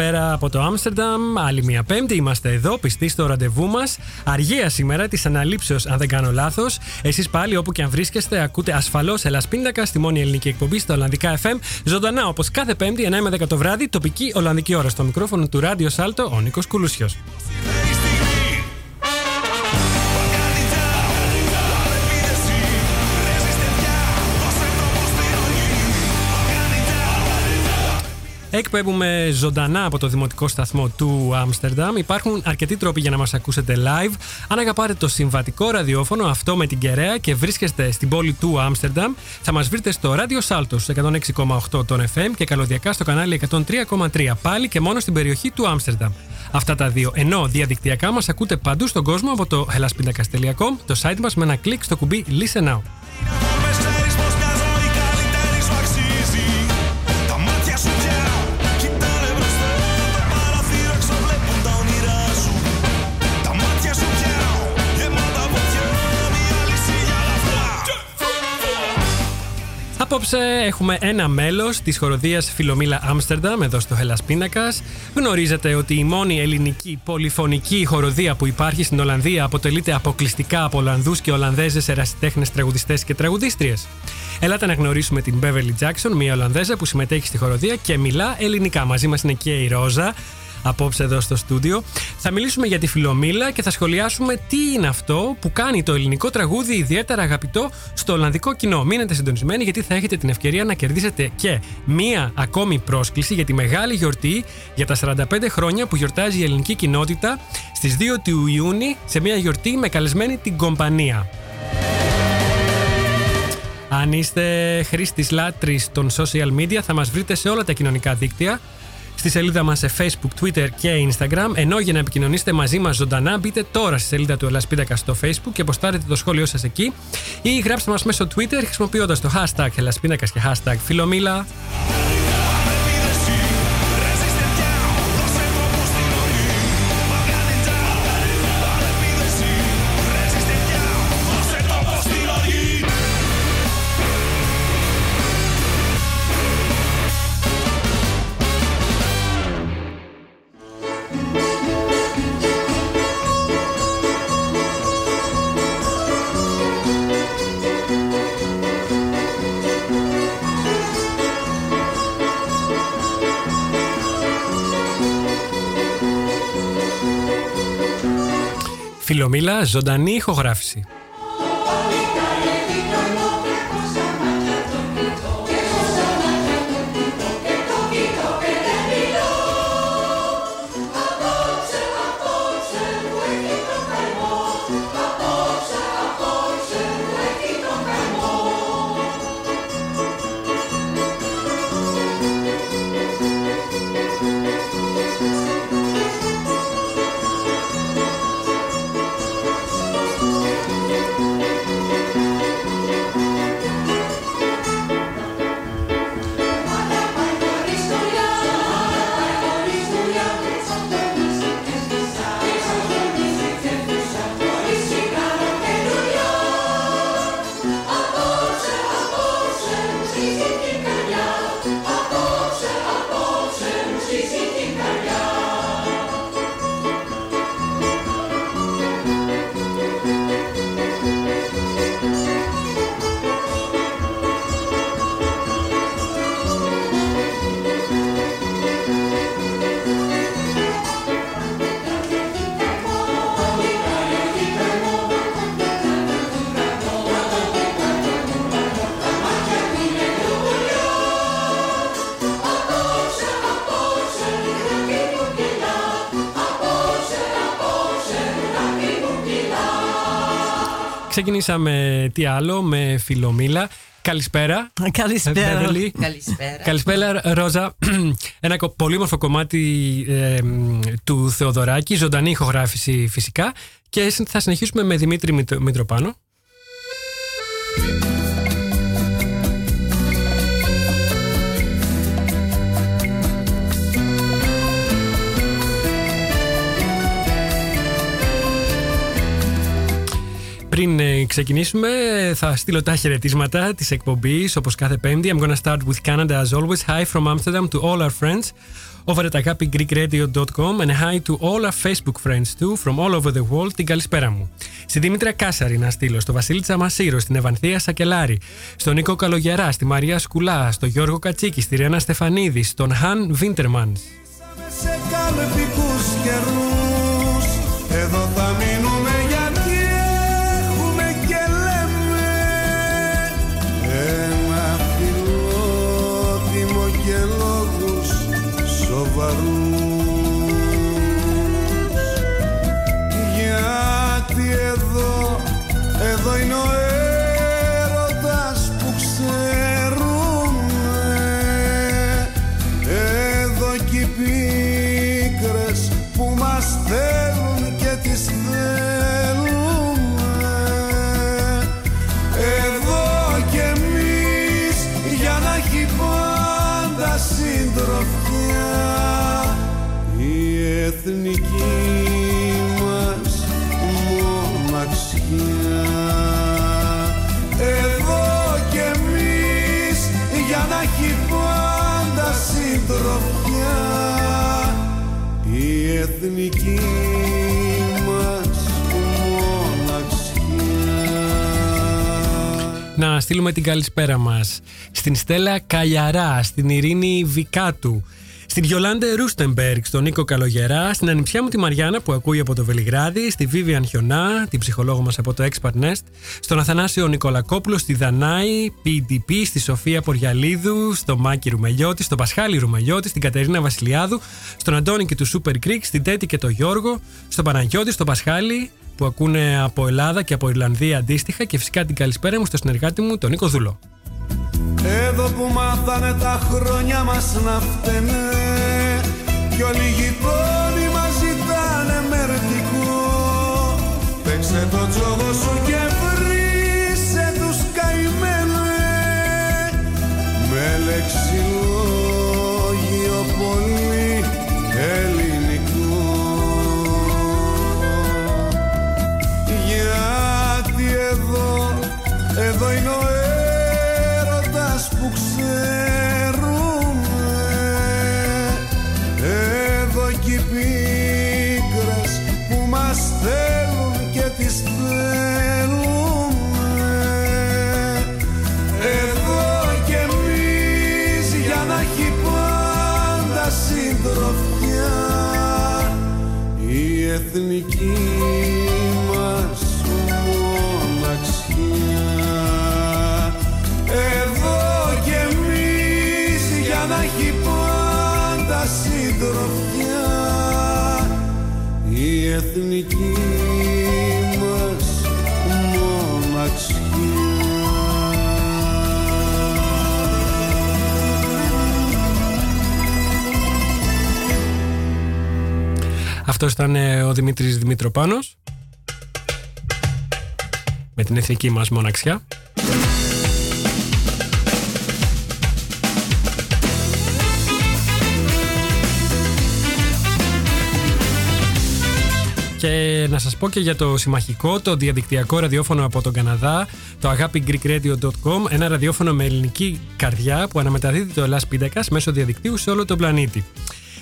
Καλησπέρα από το Άμστερνταμ. Άλλη μια Πέμπτη. Είμαστε εδώ, πιστοί στο ραντεβού μας. Αργία σήμερα της αναλήψεως, αν δεν κάνω λάθος. Εσείς πάλι όπου και αν βρίσκεστε, ακούτε ασφαλώς Ελλάς Πίνακα στη μόνη ελληνική εκπομπή στα Ολλανδικά FM. Ζωντανά όπως κάθε Πέμπτη, 9 με 10 το βράδυ, τοπική Ολλανδική ώρα. Στο μικρόφωνο του Ράδιο Σάλτο, ο Νίκος Κουλούσιος. Εκπέμπουμε ζωντανά από το δημοτικό σταθμό του Άμστερνταμ. Υπάρχουν αρκετοί τρόποι για να μας ακούσετε live. Αν αγαπάτε το συμβατικό ραδιόφωνο, αυτό με την κεραία και βρίσκεστε στην πόλη του Άμστερνταμ, θα μας βρείτε στο ράδιο Σάλτο 106,8 των FM και καλωδιακά στο κανάλι 103,3 πάλι και μόνο στην περιοχή του Άμστερνταμ. Αυτά τα δύο. Ενώ διαδικτυακά μας ακούτε παντού στον κόσμο από το helaspindakas.com, το site μας με ένα κλικ στο κουμπί Listen Now. Απόψε έχουμε ένα μέλος της χοροδίας Φιλομήλα Άμστερνταμ εδώ στο Hellas Πίνακας. Γνωρίζετε ότι η μόνη ελληνική πολυφωνική χοροδία που υπάρχει στην Ολλανδία αποτελείται αποκλειστικά από Ολλανδούς και Ολλανδέζες ερασιτέχνες τραγουδιστές και τραγουδίστριες. Ελάτε να γνωρίσουμε την Beverly Jackson, μια Ολλανδέζα που συμμετέχει στη χοροδία και μιλά ελληνικά. Μαζί μας είναι και η Ρόζα, απόψε εδώ στο στούντιο. Θα μιλήσουμε για τη φιλομήλα και θα σχολιάσουμε τι είναι αυτό που κάνει το ελληνικό τραγούδι ιδιαίτερα αγαπητό στο Ολλανδικό κοινό. Μείνετε συντονισμένοι γιατί θα έχετε την ευκαιρία να κερδίσετε και μία ακόμη πρόσκληση για τη μεγάλη γιορτή για τα 45 χρόνια που γιορτάζει η ελληνική κοινότητα στις 2 του Ιούνιου σε μια γιορτή με καλεσμένη την κομπανία. Αν είστε χρήστης λάτρης των social media, θα μας βρείτε σε όλα τα κοινωνικά δίκτυα. Στη σελίδα μας σε Facebook, Twitter και Instagram. Ενώ για να επικοινωνήσετε μαζί μας ζωντανά, μπείτε τώρα στη σελίδα του Ελλάς Πίνακα στο Facebook και αποστάρετε το σχόλιο σας εκεί. Ή γράψτε μας μέσω Twitter χρησιμοποιώντας το hashtag Ελλάς Πίνακας και hashtag Φιλομήλα. Φιλομήλα, ζωντανή ηχογράφηση. Ξεκινήσαμε τι άλλο με φιλομήλα. Καλησπέρα. Καλησπέρα. Beverly. Καλησπέρα. Καλησπέρα, Ρόζα. Ένα κο- πολύ μορφο κομμάτι ε, μ, του Θεοδωράκη, ζωντανή ηχογράφηση φυσικά. Και συ- θα συνεχίσουμε με Δημήτρη Μητρο- Μητροπάνο. Πριν ε, ξεκινήσουμε, θα στείλω τα χαιρετίσματα της εκπομπής όπως κάθε Πέμπτη. I'm gonna start with Canada as always. Hi from Amsterdam to all our friends over at agapigreekradio.com and hi to all our Facebook friends too from all over the world. Την καλησπέρα μου. Στη Δήμητρα Κάσαρη να στείλω, στο Βασίλη Τσαμασίρο, στην Ευανθία Σακελάρη, στον Νίκο Καλογερά, στη Μαρία Σκουλά, στο Γιώργο Κατσίκη, στη Ριάννα Στεφανίδη, στον Χαν Βίντερμαν. σε καλπικούς καιρούς Εδώ θα μείνουμε εθνική μας μοναξιά. Να στείλουμε την καλησπέρα μας. Στην Στέλλα Καλιαρά, στην Ειρήνη Βικάτου, στην Γιολάντε Ρούστεμπεργκ, στον Νίκο Καλογερά, στην ανιψιά μου τη Μαριάννα που ακούει από το Βελιγράδι, στη Βίβιαν Χιονά, την ψυχολόγο μας από το Expert Nest, στον Αθανάσιο Νικολακόπουλο, στη Δανάη, PDP, στη Σοφία Ποριαλίδου, στο Μάκη Ρουμελιώτη, στον Πασχάλη Ρουμελιώτη, στην Κατερίνα Βασιλιάδου, στον Αντώνη και του Super Creek, στην Τέτη και το Γιώργο, στον Παναγιώτη, στον Πασχάλη, που ακούνε από Ελλάδα και από Ιρλανδία αντίστοιχα και φυσικά την καλησπέρα μου στο συνεργάτη μου τον Νίκο Δούλο. Εδώ που μάθανε τα χρόνια μας να φταίνε Κι όλοι οι γειτόνοι μας ζητάνε μερτικό Παίξε το τζόγο σου και βρήσε τους καημένε Με λεξιλόγιο Αυτός ήταν ε, ο Δημήτρης Δημητροπάνος με την εθνική μας μοναξιά. Και να σας πω και για το συμμαχικό, το διαδικτυακό ραδιόφωνο από τον Καναδά, το agapigreekradio.com, ένα ραδιόφωνο με ελληνική καρδιά που αναμεταδίδει το Ελλάς Πίντακας μέσω διαδικτύου σε όλο τον πλανήτη.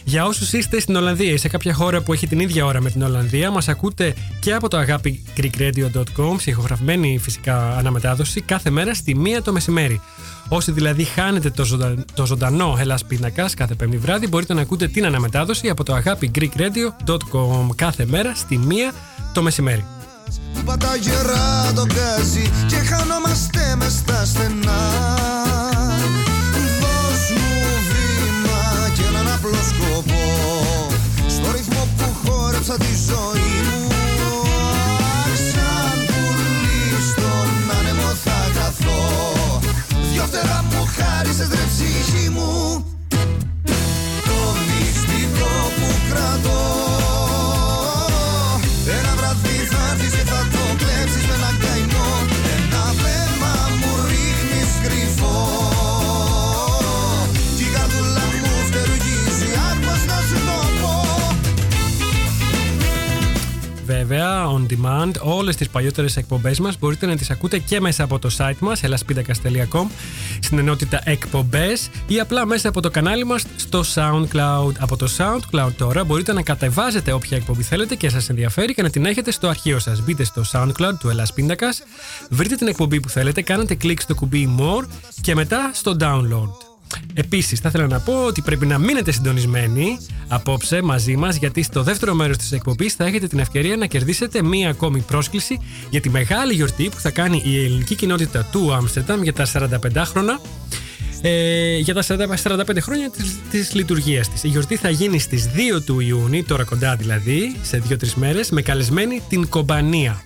Για όσους είστε στην Ολλανδία ή σε κάποια χώρα που έχει την ίδια ώρα με την Ολλανδία, μας ακούτε και από το agapigreekradio.com, σε ηχογραφημένη φυσικά αναμετάδοση, κάθε μέρα στη μία το μεσημέρι. Όσοι δηλαδή χάνετε το, ζωντανό, το ζωντανό Ελλάς Πίνακας κάθε πέμπτη βράδυ, μπορείτε να ακούτε την αναμετάδοση από το agapigreekradio.com κάθε μέρα στη μία το μεσημέρι. Που πατά γερά το γκάζι και χανόμαστε μες στα στενά απλό Στο ρυθμό που χόρεψα τη ζωή μου Σαν πουλί στον άνεμο θα καθώ Δυο φτερά μου χάρισες ρε ψυχή μου. Το μυστικό που κρατώ. Demand, όλες τις παλιότερες εκπομπές μας μπορείτε να τις ακούτε και μέσα από το site μας, elaspindakas.com, στην ενότητα εκπομπές ή απλά μέσα από το κανάλι μας στο SoundCloud. Από το SoundCloud τώρα μπορείτε να κατεβάζετε όποια εκπομπή θέλετε και σας ενδιαφέρει και να την έχετε στο αρχείο σας. Μπείτε στο SoundCloud του Ελλάς Πίντακας, βρείτε την εκπομπή που θέλετε, κάνετε κλικ στο κουμπί More και μετά στο Download. Επίσης, θα ήθελα να πω ότι πρέπει να μείνετε συντονισμένοι απόψε μαζί μας, γιατί στο δεύτερο μέρος της εκπομπής θα έχετε την ευκαιρία να κερδίσετε μία ακόμη πρόσκληση για τη μεγάλη γιορτή που θα κάνει η ελληνική κοινότητα του Άμστερνταμ για τα 45 χρόνια. Ε, για τα 40 45 χρόνια της, της λειτουργίας της. Η γιορτή θα γίνει στις 2 του Ιούνιου, τώρα κοντά δηλαδή, σε 2-3 μέρες, με καλεσμένη την Κομπανία.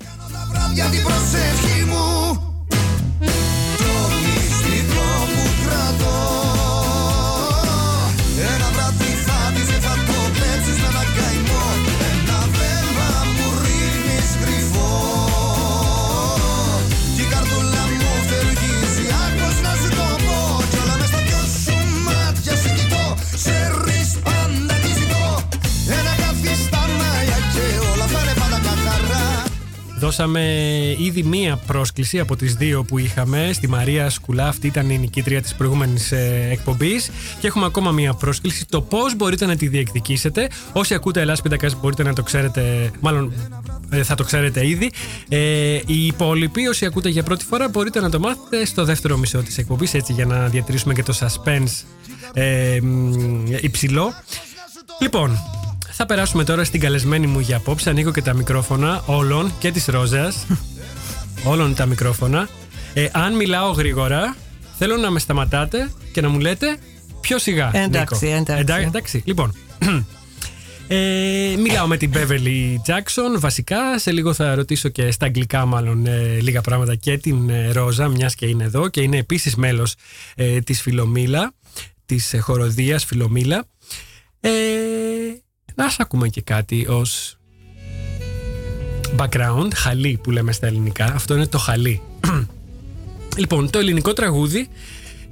Δώσαμε ήδη μία πρόσκληση από τις δύο που είχαμε στη Μαρία Σκουλά. Αυτή ήταν η νικήτρια της προηγούμενης ε, εκπομπής. Και έχουμε ακόμα μία πρόσκληση. Το πώς μπορείτε να τη διεκδικήσετε. Όσοι ακούτε Ελλάς Πεντακάς μπορείτε να το ξέρετε, μάλλον ε, θα το ξέρετε ήδη. Ε, οι υπόλοιποι, όσοι ακούτε για πρώτη φορά, μπορείτε να το μάθετε στο δεύτερο μισό της εκπομπής. Έτσι για να διατηρήσουμε και το suspense ε, μ, υψηλό. Λοιπόν, θα περάσουμε τώρα στην καλεσμένη μου για απόψε. Ανοίγω και τα μικρόφωνα όλων και της Ρόζας. όλων τα μικρόφωνα. Ε, αν μιλάω γρήγορα, θέλω να με σταματάτε και να μου λέτε πιο σιγά. Εντάξει, Νίκο. εντάξει. Εντά- εντάξει, λοιπόν. Ε, μιλάω με την Beverly Jackson βασικά. Σε λίγο θα ρωτήσω και στα αγγλικά μάλλον ε, λίγα πράγματα και την ε, Ρόζα μιας και είναι εδώ και είναι επίσης μέλος ε, της Φιλομήλα, της ε, χοροδίας Φιλομήλα. Ε, να σας ακούμε και κάτι ως background, χαλί που λέμε στα ελληνικά. Αυτό είναι το χαλί. Λοιπόν, το ελληνικό τραγούδι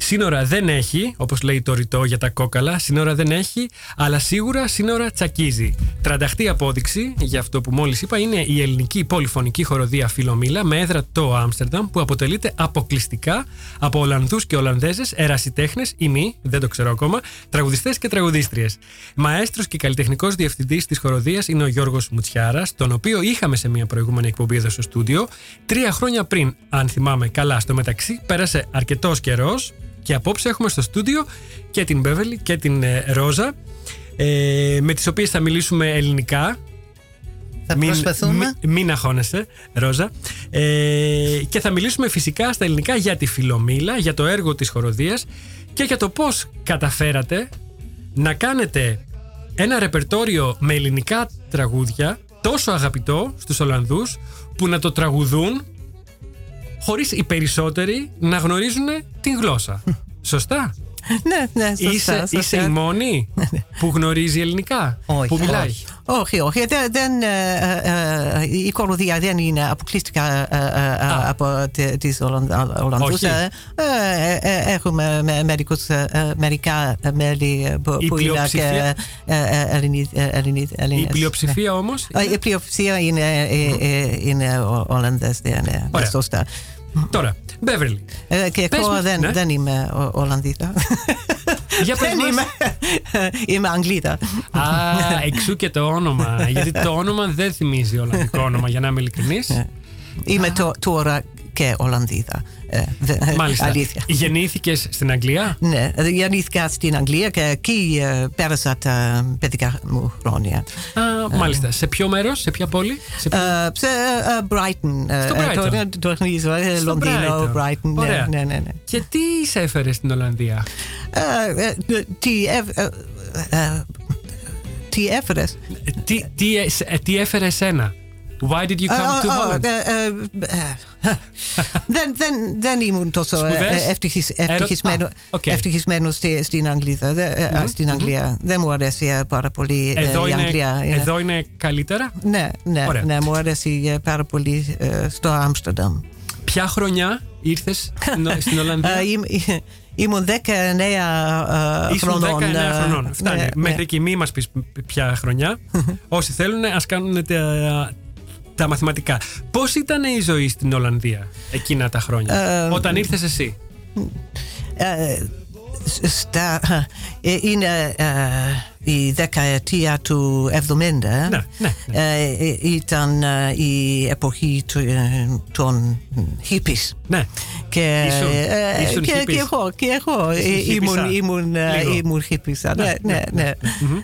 σύνορα δεν έχει, όπως λέει το ρητό για τα κόκαλα, σύνορα δεν έχει, αλλά σίγουρα σύνορα τσακίζει. Τρανταχτή απόδειξη για αυτό που μόλις είπα είναι η ελληνική πολυφωνική χοροδία Φιλομήλα με έδρα το Άμστερνταμ που αποτελείται αποκλειστικά από Ολλανδούς και Ολλανδέζες, ερασιτέχνες ή μη, δεν το ξέρω ακόμα, τραγουδιστές και τραγουδίστριες. Μαέστρος και καλλιτεχνικός διευθυντής της χοροδίας είναι ο Γιώργος Μουτσιάρας, τον οποίο είχαμε σε μια προηγούμενη εκπομπή εδώ στο στούντιο. Τρία χρόνια πριν, αν θυμάμαι καλά, στο μεταξύ πέρασε αρκετός καιρός και απόψε έχουμε στο στούντιο και την Μπέβελη και την ε, Ρόζα, ε, με τις οποίες θα μιλήσουμε ελληνικά. Θα προσπαθούμε. Μην, μην αγχώνεσαι, Ρόζα. Ε, και θα μιλήσουμε φυσικά στα ελληνικά για τη Φιλομήλα, για το έργο της χοροδίας και για το πώς καταφέρατε να κάνετε ένα ρεπερτόριο με ελληνικά τραγούδια τόσο αγαπητό στους Ολλανδούς που να το τραγουδούν χωρίς οι περισσότεροι να γνωρίζουν την γλώσσα. Σωστά; Ναι, ναι, σωστά, Είσαι, σωστά. είσαι η μόνη που γνωρίζει ελληνικά. Όχι, που μιλάει. όχι. Όχι, όχι. Δεν, δεν, ε, ε, ε, η κοροδία δεν είναι αποκλειστικά ε, ε, ε, από τη- τις Ολλανδ- Ολλανδούς. Όχι. Ε, ε, ε, Έχουμε με- μερικούς, ε, ε, μερικά μέλη ε, που, Η που είναι και πλειοψηφία; ε, ε, Ελληνι- ε, Ελληνι- Η Έλληνες. πλειοψηφία όμως Ναι. Ε, Η πλειοψηφία είναι, ε, ε, είναι ο- Ολλανδές. ναι, ναι, Ωραία. Σωστά. Τώρα, Μπέβερλι. Ε, Και Πες εγώ μας, δεν, ναι. δεν είμαι ο- Ολλανδίδα. Για πες δεν μας. είμαι. είμαι Αγγλίδα. Α, εξού και το όνομα. Γιατί το όνομα δεν θυμίζει Ολλανδικό όνομα, για να είμαι ειλικρινής. Είμαι το- τώρα και Ολλανδίδα. Ε, δε- Μάλιστα. Αλήθεια. Γεννήθηκε στην Αγγλία. Ναι, γεννήθηκα στην Αγγλία και εκεί ε, πέρασα τα παιδικά μου χρόνια. Α, μάλιστα. Σε ποιο μέρο, σε ποια πόλη. Σε ποιο... Ε, Σε ε, Brighton. ε, Στο ε, Brighton. Το, το γνωρίζω, ε, Στο Λονδίνο, Brighton. Brighton. Ναι, Ωραία. ναι, ναι. ναι. Και τι σε έφερε στην Ολλανδία. Ε, ε, Τι έβ- ε, ε, τι έφερες. τι, τι, ε, τι έφερε εσένα. Why did you come Ε, to ε, Holland? ε, ε, ε, δεν, δεν, δεν ήμουν τόσο Σπουδές; ε, ευτυχισ- Έρωτα- ευτυχισμένο, Α, οκ. ευτυχισμένος στη- στην Αγγλία. Δε- ε, στην Αγγλία. Δεν μου αρέσει ε, πάρα πολύ ε, Εδώ η είναι, Αγγλία. Είναι- εδώ είναι καλύτερα; Ναι, ναι, Ωραία. ναι, μου αρέσει ε, πάρα πολύ ε, στο Άμστερνταμ. Ποια χρονιά ήρθες στην, στην Ολλανδία; Ε, ήμ- ε, Ήμουν 19 ε, Ήσουν χρονών. 19 ε, χρονών. Φτάνει. ναι, Μέχρι ναι. εκεί μη μας πεις ποια χρονιά. Όσοι θέλουν ας κάνουν τα, τα μαθηματικά. Πώς ήταν η ζωή στην Ολλανδία εκείνα τα χρόνια. Ε, όταν ήρθες εσύ; Ε, σ- στα, ε, είναι ε, η δεκαετία του 70. Ναι, ναι, ναι. Ε, ε, ήταν ε, η εποχή του- ε, των hippies. Ναι. Και, Ήσουν- ε, ήσουν και, hippies. και εγώ, και εγώ ε, Ήσουν ήμουν, hippies-α. ήμουν, ε, Λίγο. ήμουν hippies. Ναι, ναι, ναι.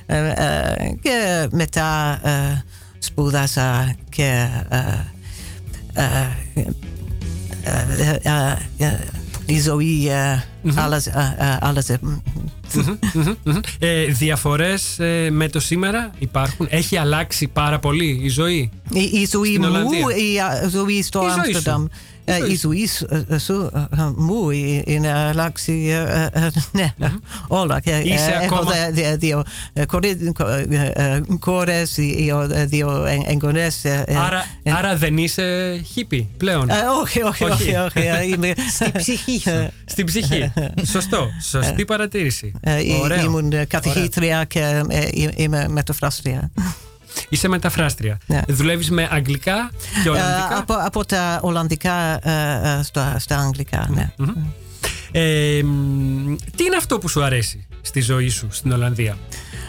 Ε, ε, και μετά ε, σπούδασα και ε, ε, ε, ε, ε, η ζωή ε, άλλαζε. ε, ε, άλλαζε. Μμμ, μμμ. Ε, διαφορές ε, με το σήμερα υπάρχουν; Έχει αλλάξει πάρα πολύ η ζωή. Η, η ζωή Στην μου Ολλανδία; ή η ζωή στο Η ζωή σου. Άμστερνταμ. Η Ε, ζωή Η σου. ζωή σου, ε, σου, ε, μου ε, είναι αλλάξει ε, ε, ναι, όλα. Και, ε, Είσαι Έχω ακόμα- δε- δε- δύο ε, κορί- κο- ε, ε, κόρες, δύο ε, δύο εγ- εγγονές. ε, ε, Άρα, ε, άρα δεν είσαι hippie πλέον; ε, Όχι, όχι, Όχι. όχι. όχι, ε, Είμαι στην ψυχή σου. Στην ψυχή. Σωστό. Σωστή παρατήρηση. Ε, ή- Ωραίο. Ήμουν ε, καθηγήτρια και ε, ε, είμαι μεταφράστρια. Είσαι μεταφράστρια. Ναι. Δουλεύεις με αγγλικά και Ε, ολλανδικά; από, από τα Ολλανδικά ε, ε, στα, στα Αγγλικά. Ναι. Ε, μ, τι είναι αυτό που σου αρέσει στη ζωή σου στην Ολλανδία;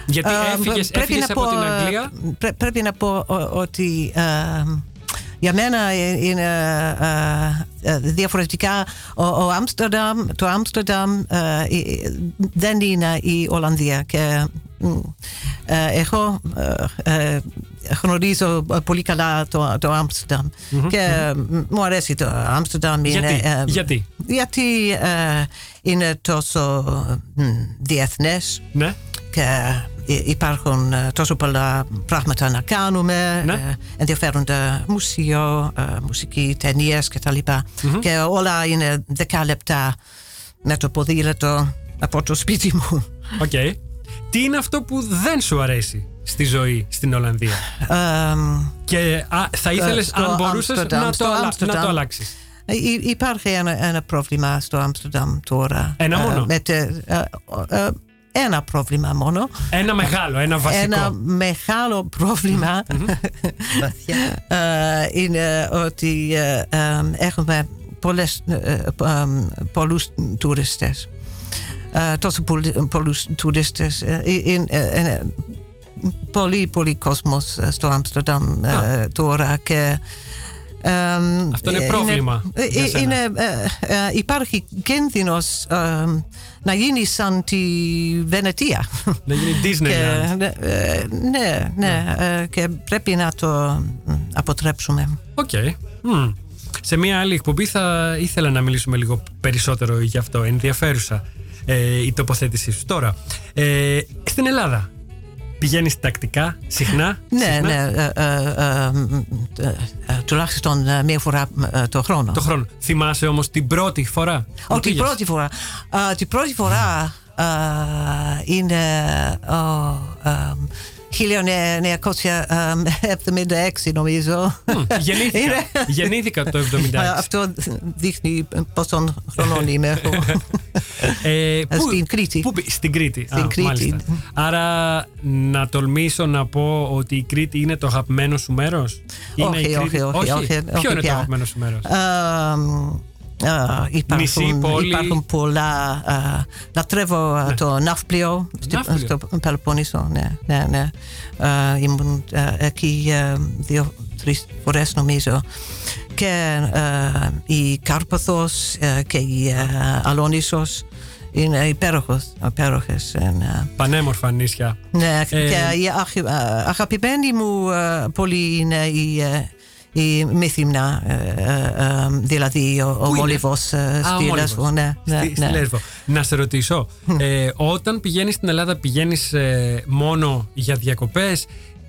Γιατί Ε, έφυγες, πρέπει έφυγες να από πω, την ε, Αγγλία; πρέ- πρέπει να πω ο- ότι ε, για μένα ε, είναι ε, ε, διαφορετικά. Ο, ο Άμστερνταμ, το Άμστερνταμ ε, ε, δεν είναι η Ολλανδία. Και, μ, ε, εγώ ε, ε, γνωρίζω πολύ καλά το, το Άμστερνταμ. Και μ, μου αρέσει το Άμστερνταμ. είναι, Γιατί; ε, Γιατί; γιατί ε, είναι τόσο μ, διεθνές Ναι. και υ- υπάρχουν ε, τόσο πολλά πράγματα να κάνουμε. Ναι. ε, ενδιαφέροντα μουσείο, ε, μουσική, ταινίες κτλ. Και όλα είναι δέκα λεπτά με το ποδήλατο από το σπίτι μου. Οκ. Τι είναι αυτό που δεν σου αρέσει στη ζωή στην Ολλανδία; Εμ, Και α, θα ήθελες στο αν μπορούσες Άμστερνταμ, να, στο το, αλλα- να Άμστερνταμ. το αλλάξεις. υ- υπάρχει ένα, ένα πρόβλημα στο Άμστερνταμ τώρα. Ένα Ε, μόνο; με τε- ε, ε, ένα πρόβλημα μόνο. Ένα μεγάλο, ένα βασικό. Ένα μεγάλο πρόβλημα ε, είναι ότι ε, ε, έχουμε πολλές, ε, ε, ε, πολλούς τουρίστες. Ε, τόσο πολλοί- πολλούς τουρίστες. Ε, είναι, ε, είναι πολύ, πολύ κόσμος ε, στο Άμστερνταμ ε, τώρα και εμ, Αυτό είναι ε, πρόβλημα ε, για ε, σένα. είναι, ε, ε, υπάρχει κίνδυνος ε, να γίνει σαν τη Βενετία. Να γίνει Και, Disneyland. ναι, ε, ναι, ναι, ε, και πρέπει να το μ, αποτρέψουμε. Οκ. Μμ. Σε μια άλλη εκπομπή θα ήθελα να μιλήσουμε λίγο περισσότερο γι' αυτό. Ενδιαφέρουσα ε, η τοποθέτησή σου. Τώρα, ε, στην Ελλάδα πηγαίνεις τακτικά, συχνά. Ναι, συχνά, ναι, ε, ε, ε, μ, ε, ε, τουλάχιστον ε, μία φορά ε, το χρόνο. Το χρόνο. Θυμάσαι όμως την πρώτη φορά. που Oh, την πήγες; πρώτη φορά. Α, την πρώτη φορά α, είναι ο, α, 1976 νομίζω. Μμ, Γεννήθηκα, Είναι- γεννήθηκα το 76. Α, Αυτό δείχνει πόσων χρονών είμαι εγώ. Ε, Στην Κρήτη. Πού, πη- στην Κρήτη. Στην Α, Κρήτη. μάλιστα. Άρα να τολμήσω να πω ότι η Κρήτη είναι το αγαπημένο σου μέρος; Είναι Όχι, η Κρήτη- όχι, όχι, όχι, Ποιο όχι είναι το πια. αγαπημένο σου μέρος; Α, α, Νησί, υπάρχουν, πόλη. υπάρχουν πολλά. α, λατρεύω α, το ναύπλιο στη- Ναύπλιο. στο Πελοπόννησο. Ναι, ναι, ναι. Α, ήμουν α, εκεί δύο-τρει φορές νομίζω. Και α, η Κάρπαθος α, και η α, Αλόνισος είναι υπέροχος, υπέροχες. Είναι, Πανέμορφα νησιά. ναι, Ε, και η αχ- α, αγαπημένη μου α, πόλη είναι η, ε, η Μύθυμνα, ε, ε, ε, δηλαδή ο, ο είναι; Μόλιβος ε, Α, ο στη Μόλιβος. Λέσβο. Ναι, ναι, Στη, στη ναι. Λέσβο. Να σε ρωτήσω, ε, όταν πηγαίνεις στην Ελλάδα πηγαίνεις ε, μόνο για διακοπές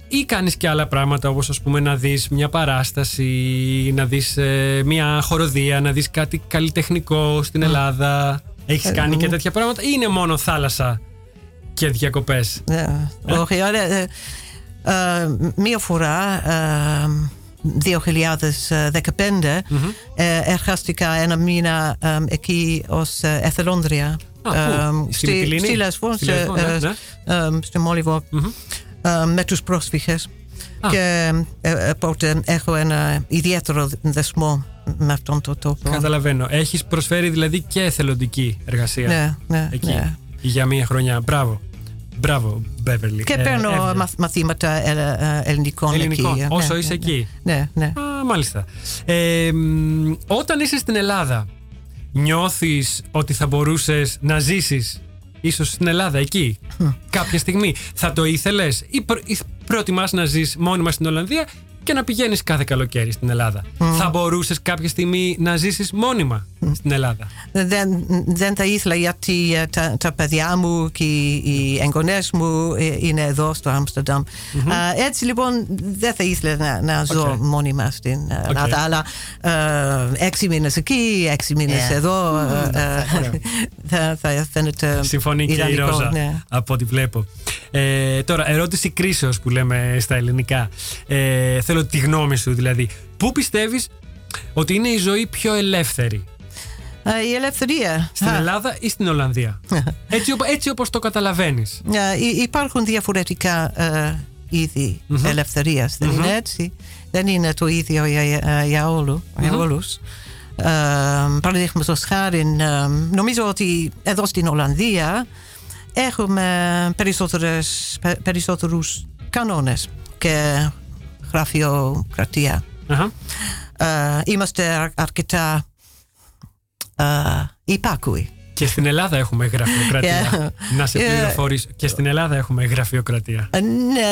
ή κάνεις και άλλα πράγματα όπως ας πούμε να δεις μια παράσταση, να δεις ε, μια χοροδία, να δεις κάτι καλλιτεχνικό στην Ελλάδα; Έχεις Ε, κάνει και μ. τέτοια πράγματα ή είναι μόνο θάλασσα και διακοπές; Ναι, όχι, αλλά, ε, ε, μία φορά, ε, 2015, ε, εργάστηκα ένα μήνα ε, εκεί ως ε, εθελόντρια. Α, πού; Ε, Στη Μυτιλήνη; στη Λέσβο, Στη σε, Λέσβο, ναι, ε, ναι. ε, στη Μόλιβο, ε, με τους πρόσφυγες. Α. Και ε, οπότε έχω ένα ιδιαίτερο δεσμό με αυτόν τον τόπο. Καταλαβαίνω. Έχεις προσφέρει δηλαδή και εθελοντική εργασία. Ναι, ναι, εκεί. ναι. Για μία χρονιά. Μπράβο. Μπράβο, Μπέβερλι. Και παίρνω μαθ- μαθήματα ε, ε, ελληνικών, Ελληνικών, εκεί. όσο Ναι, είσαι ναι, εκεί. Ναι, ναι. Α, μάλιστα. Ε, μ, όταν είσαι στην Ελλάδα, νιώθεις ότι θα μπορούσες να ζήσεις ίσως στην Ελλάδα εκεί; Κάποια στιγμή. Θα το ήθελες ή, προ, ή προτιμάς να ζεις μόνιμα στην Ολλανδία και να πηγαίνεις κάθε καλοκαίρι στην Ελλάδα. Θα μπορούσες κάποια στιγμή να ζήσεις μόνιμα στην Ελλάδα. Δεν, δεν θα ήθελα γιατί ε, τα, τα παιδιά μου και οι, οι εγγονές μου ε, είναι εδώ στο Άμστερνταμ. Α, έτσι λοιπόν δεν θα ήθελα να, να ζω Οκ. μόνιμα στην Ελλάδα. Αλλά ε, έξι μήνες εκεί, έξι μήνες εδώ ε, ε, θα, θα φαίνεται Συμφωνεί και η ιδανικό, Ρόζα ναι. από ό,τι βλέπω. Ε, τώρα, ερώτηση κρίσεως που λέμε στα ελληνικά. Ε, θέλω τη γνώμη σου δηλαδή. Πού πιστεύεις ότι είναι η ζωή πιο ελεύθερη, Ε, η ελευθερία. στην Α, Ελλάδα ή στην Ολλανδία; έτσι, οπ- έτσι όπως το καταλαβαίνεις. ε, υ- υπάρχουν διαφορετικά ε, είδη ελευθερίας, δεν είναι έτσι; Δεν είναι το ίδιο για, για, για, όλου, για όλους. Ε, Παραδείγματος χάρη, ε, νομίζω ότι εδώ στην Ολλανδία έχουμε περισσότερες, πε- περισσότερους κανόνες και γραφειοκρατία. Αχα. Ε, είμαστε αρ- αρκετά ε, υπάκουοι. Και στην Ελλάδα έχουμε γραφειοκρατία. Yeah. Να σε Yeah. πληροφορήσω. Και στην Ελλάδα έχουμε γραφειοκρατία. Ε, Ναι,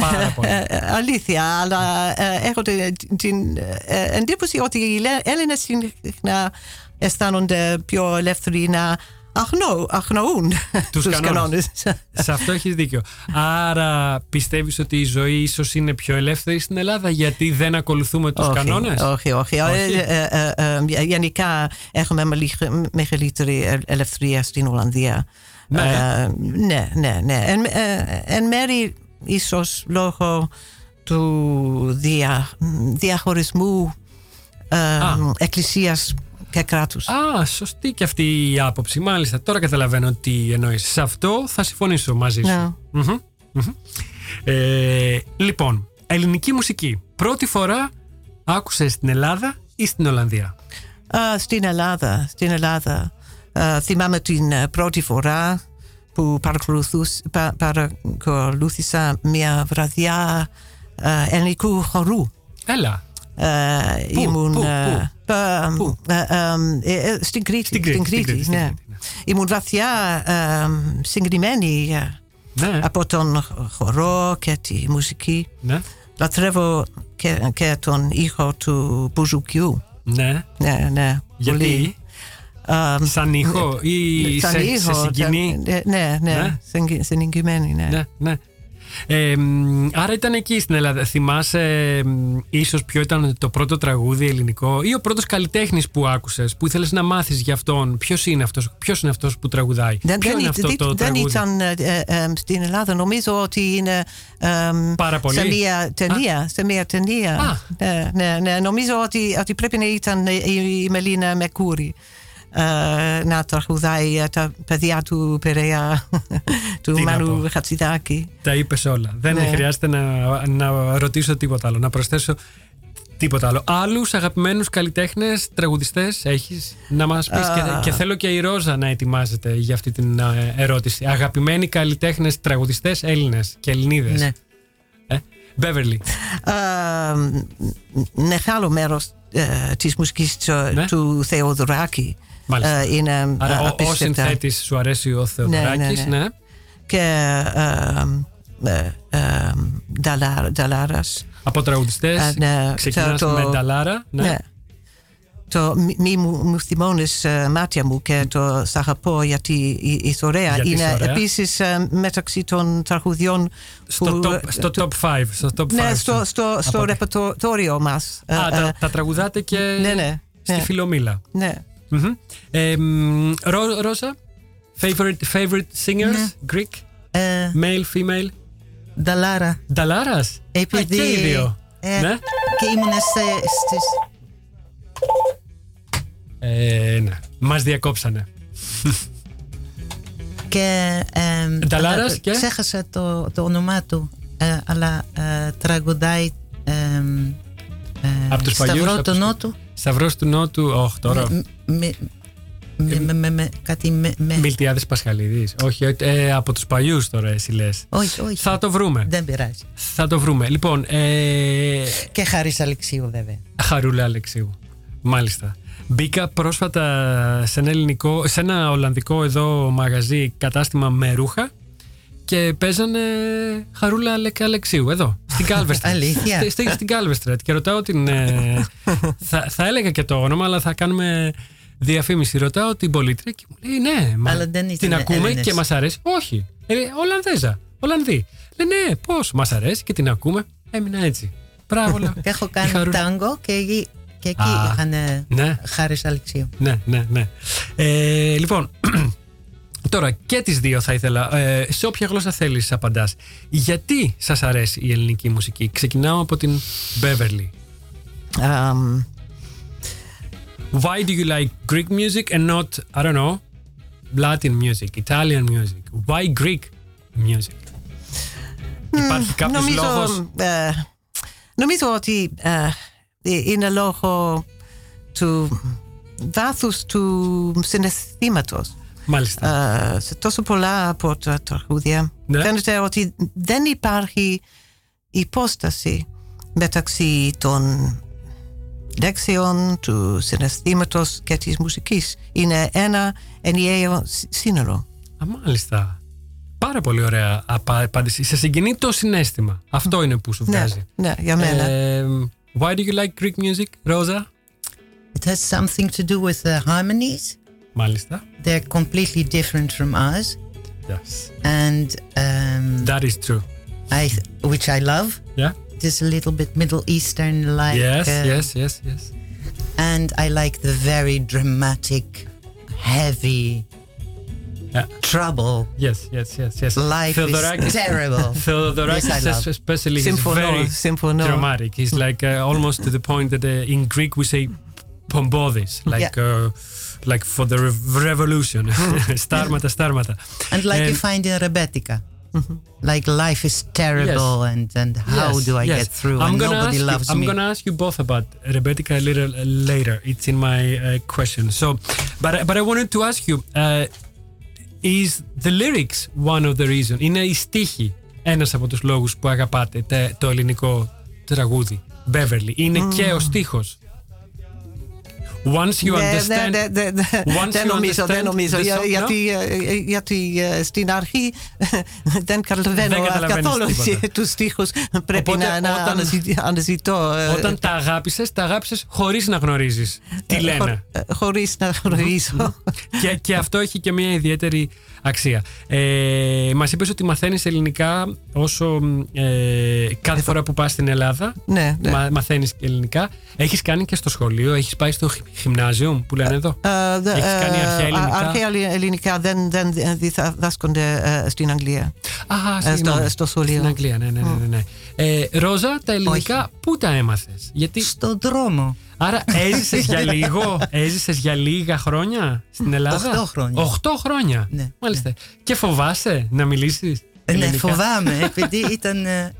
Πάρα πολύ. ε, ε, αλήθεια, αλλά ε, έχω την, την ε, εντύπωση ότι οι Λε- Έλληνες συχνά αισθάνονται πιο ελεύθεροι να αγνώ, αγνοούν Τους τους, κανόνες. κανόνες. Σε αυτό έχεις δίκιο. Άρα πιστεύεις ότι η ζωή ίσως είναι πιο ελεύθερη στην Ελλάδα γιατί δεν ακολουθούμε τους όχι, κανόνες; όχι, όχι. Όχι. Ε, ε, ε, ε, γενικά έχουμε μεγαλύτερη- μεγαλύτερη ε- ελευθερία στην Ολλανδία. Ναι. Ε, ναι, ναι, ναι. Εν, ε, εν μέρη ίσως λόγω του δια, διαχωρισμού ε, Α. εκκλησίας και κράτους. Α, σωστή και αυτή η άποψη. Μάλιστα, τώρα καταλαβαίνω τι εννοείς. Σε αυτό θα συμφωνήσω μαζί σου. Ναι. Μμμ, μμμ. Ε, λοιπόν, ελληνική μουσική. Πρώτη φορά άκουσες στην Ελλάδα ή στην Ολλανδία; Α, στην Ελλάδα, στην Ελλάδα. Α, θυμάμαι την ε, πρώτη φορά που παρακολουθούς- πα- παρακολούθησα μια βραδιά ε, ελληνικού χορού. Έλα. Ε, Πού, ήμουν, πού, ε, πού; ε, Πού; ε, ε, ε, στην Κρήτη. Στην Κρήτη, στην Κρήτη, στην ναι. Κρήτη, ναι. Ήμουν βαθιά ε, συγκινημένη ε, Ναι, από τον χορό και τη μουσική. ναι, Λατρεύω και, και τον ήχο του μπουζουκιού. ναι. Ναι, ναι. Γιατί, πολύ. Ε, σαν ήχο ή σαν σε, σε ήχο, συγκινεί; σαν- Ναι, ναι, Ναι. συγκι- συγκινημένη, ναι. Ναι, ναι. Ε, μ, άρα ήταν εκεί στην Ελλάδα. Θυμάσαι μ, ίσως ποιο ήταν το πρώτο τραγούδι ελληνικό ή ο πρώτος καλλιτέχνης που άκουσες, που ήθελες να μάθεις για αυτόν; Ποιος είναι αυτός, ποιος είναι αυτός που τραγουδάει; Δεν, ποιο δεν, είναι ή- αυτό δεν- το δεν τραγούδι; ήταν ε, ε, ε, στην Ελλάδα. Νομίζω ότι είναι ε, Πάρα πολύ. σε μια ταινία. Σε μια ταινία. Α. Ναι, ναι, ναι. Νομίζω ότι, ότι πρέπει να ήταν η, η Μελίνα Μεκούρη. Ε, να τραγουδάει ε, τα παιδιά του Περαία, του Τι να Μανου πω. Χατσιδάκη. Τα είπες όλα. Δεν Ναι. χρειάζεται να, να ρωτήσω τίποτα άλλο, να προσθέσω τίποτα άλλο. Άλλους αγαπημένους καλλιτέχνες, τραγουδιστές έχεις να μας πεις και, Α. και θέλω και η Ρόζα να ετοιμάζεται για αυτή την ε, ερώτηση. Αγαπημένοι καλλιτέχνες, τραγουδιστές, Έλληνες και Ελληνίδες. Ναι. Ε, Beverly. Ε, μεγάλο μέρος ε, της μουσικής του, Ναι. του Θεοδωράκη Μάλιστα. Ε, είναι Άρα ο, ο απίστευτα. συνθέτης σου αρέσει ο Θεοδωράκης, ναι, ναι. ναι. και ε, ε, ε, Νταλά- Νταλάρας. Από τραγουδιστές Ε, ναι, ξεκινάς το- με Νταλάρα. Ναι. Ναι. το μη- μη μου, μου θυμώνεις ε, μάτια μου και το σ' αγαπώ γιατί ει- είσαι ωραία. Γιατί είσαι Είναι ωραία. επίσης ε, μεταξύ των τραγουδιών Στο, που, top, ε, στο το- top 5. Στο top Ναι, five στο, σου. στο, στο Από- ρεπερτόριο μας. Ε, Α, ε, τα, τα τραγουδάτε και ναι, ναι, στη ναι. Φιλομήλα. ναι. Μμμ. Ε, μ, Ρο- Ρώσα, favorite, favorite singers, Ναι. Greek, Ε, male, female. Νταλάρα. Νταλάρας; Επειδή. Α, και οι δύο. ε, Ναι. Και ήμουν σε, στις. Ε, ναι. Μας διακόψανε. Και. Ε, Νταλάρας αλλά και; Ξέχασα το, το όνομά του. Ε, αλλά ε, τραγουδάει. Ε, ε, Απ' τους παλιούς, Σταυρό απ' του τους- Νότου. Σταυρός του Νότου, όχι τώρα. Με, με, με, με, με, με, κάτι με, με. Μιλτιάδης Πασχαλίδης. Όχι, ε, από τους παλιούς τώρα εσύ λες. Όχι, όχι. Θα το βρούμε. Δεν πειράζει. Θα το βρούμε. Λοιπόν, ε, Και Χάρης Αλεξίου βέβαια. Χαρούλα Αλεξίου. Μάλιστα. Μπήκα πρόσφατα σε ένα, ελληνικό, σε ένα ολλανδικό εδώ μαγαζί κατάστημα με ρούχα και παίζανε Χαρούλα Αλε- Αλεξίου εδώ, στην Κάλβεστρετ. Αλήθεια; Στη- στη- στην Κάλβεστρετ. Και ρωτάω την. ε, θα, θα έλεγα και το όνομα, αλλά θα κάνουμε διαφήμιση. Ρωτάω την πολίτρια και μου λέει ναι, μα Αλλά δεν ήταν την ακούμε Έλληνες. και μας αρέσει. Όχι. Ε, Ολλανδέζα. Ολλανδί. Λέει ναι, πώς. Μας αρέσει και την ακούμε. Έμεινα έτσι. Μπράβο. λέω. Και έχω Η κάνει Χαρούλα. τάγκο και εκεί, και εκεί Α, είχαν ναι. Χάρης Αλεξίου. Ναι, ναι, ναι. Ε, λοιπόν, τώρα και τις δύο θα ήθελα, ε, σε όποια γλώσσα θέλεις απαντάς. Γιατί σας αρέσει η ελληνική μουσική; Ξεκινάω από την Beverly. Um, Why do you like Greek music and not, I don't know, Latin music, Italian music? Why Greek music? Υπάρχει κάποιος νομίζω, λόγος... ε, νομίζω ότι ε, είναι λόγω του βάθους του συναισθήματος. Μάλιστα. Ε, σε τόσο πολλά από τα τραγούδια Ναι. φαίνεται ότι δεν υπάρχει υπόσταση μεταξύ των λέξεων, του συναισθήματος και της μουσικής. Είναι ένα ενιαίο σ- σύνολο. Α, μάλιστα. Πάρα πολύ ωραία απα- απάντηση. Σε συγκινεί το συνέστημα. Αυτό είναι που σου Ναι, βγάζει. ναι, για μένα. Ε, why do you like Greek music, Rosa? It has something to do with the harmonies. Μάλιστα. They're completely different from us, Yes. and um, That is true. I, which I love. Yeah. it is a little bit Middle Eastern like. Yes, um, yes, yes, yes. And I like the very dramatic, heavy yeah. trouble. Yes, yes, yes, yes. Life Fedorak is terrible. Fedorak especially Symphono, very Symphono. dramatic. He's like uh, almost to the point that uh, in Greek we say pombodis, like yeah. uh, like for the re revolution. Mm. starmata, starmata. And like and you um, find in rebetika. Like life is terrible and, and how Yes, do I yes. get through I'm and gonna nobody ask loves you, I'm me. gonna ask you both about Rebecca a little uh, later. It's in my uh, question. So, but I- but I wanted to ask you: uh, Is the lyrics one of the reason? Είναι η στίχη ένας από τους λόγους που αγαπάτε τε- το ελληνικό τραγούδι. Beverly. Είναι και ο στίχος. Once you Ναι, understand. ναι, ναι, ναι. Once Δεν you νομίζω, δεν understand νομίζω. the Για- song, γιατί, ε, γιατί ε, στην αρχή δεν καταλαβαίνω Δεν καταλαβαίνεις καθόλου τίποτα. τους στίχους. Πρέπει Οπότε να, να όταν- αναζη- αναζητώ. ε, Όταν τα αγάπησες, τα αγάπησες χωρίς να γνωρίζεις τι ε, λένε; χω- ε, χωρίς να γνωρίζω. και, και αυτό έχει και μια ιδιαίτερη αξία. Ε, Μας είπες ότι μαθαίνεις ελληνικά όσο ε, κάθε φορά που πας στην Ελλάδα. Ναι, ναι. Μα, μαθαίνεις ελληνικά. Έχεις κάνει και στο σχολείο, έχεις πάει στο χι- γυμνάζιο που λένε εδώ; Ε, δε- Έχεις κάνει ε, αρχαία ελληνικά; Αρχαία ελληνικά δεν, δεν διδάσκονται ε, στην Αγγλία. Α, Ε, συγγνώμη. στο, στο σχολείο. Στην Αγγλία, ναι, ναι, ναι. ναι, ναι. Ε, Ρόζα, τα ελληνικά πού τα έμαθες, Γιατί. Στον δρόμο. Άρα έζησες για λίγο, έζησες για λίγα χρόνια στην Ελλάδα; Οχτώ χρόνια. Οχτώ χρόνια. Ναι, Μάλιστα. Και φοβάσαι να μιλήσεις Ναι, ελληνικά; φοβάμαι, επειδή ήταν ε,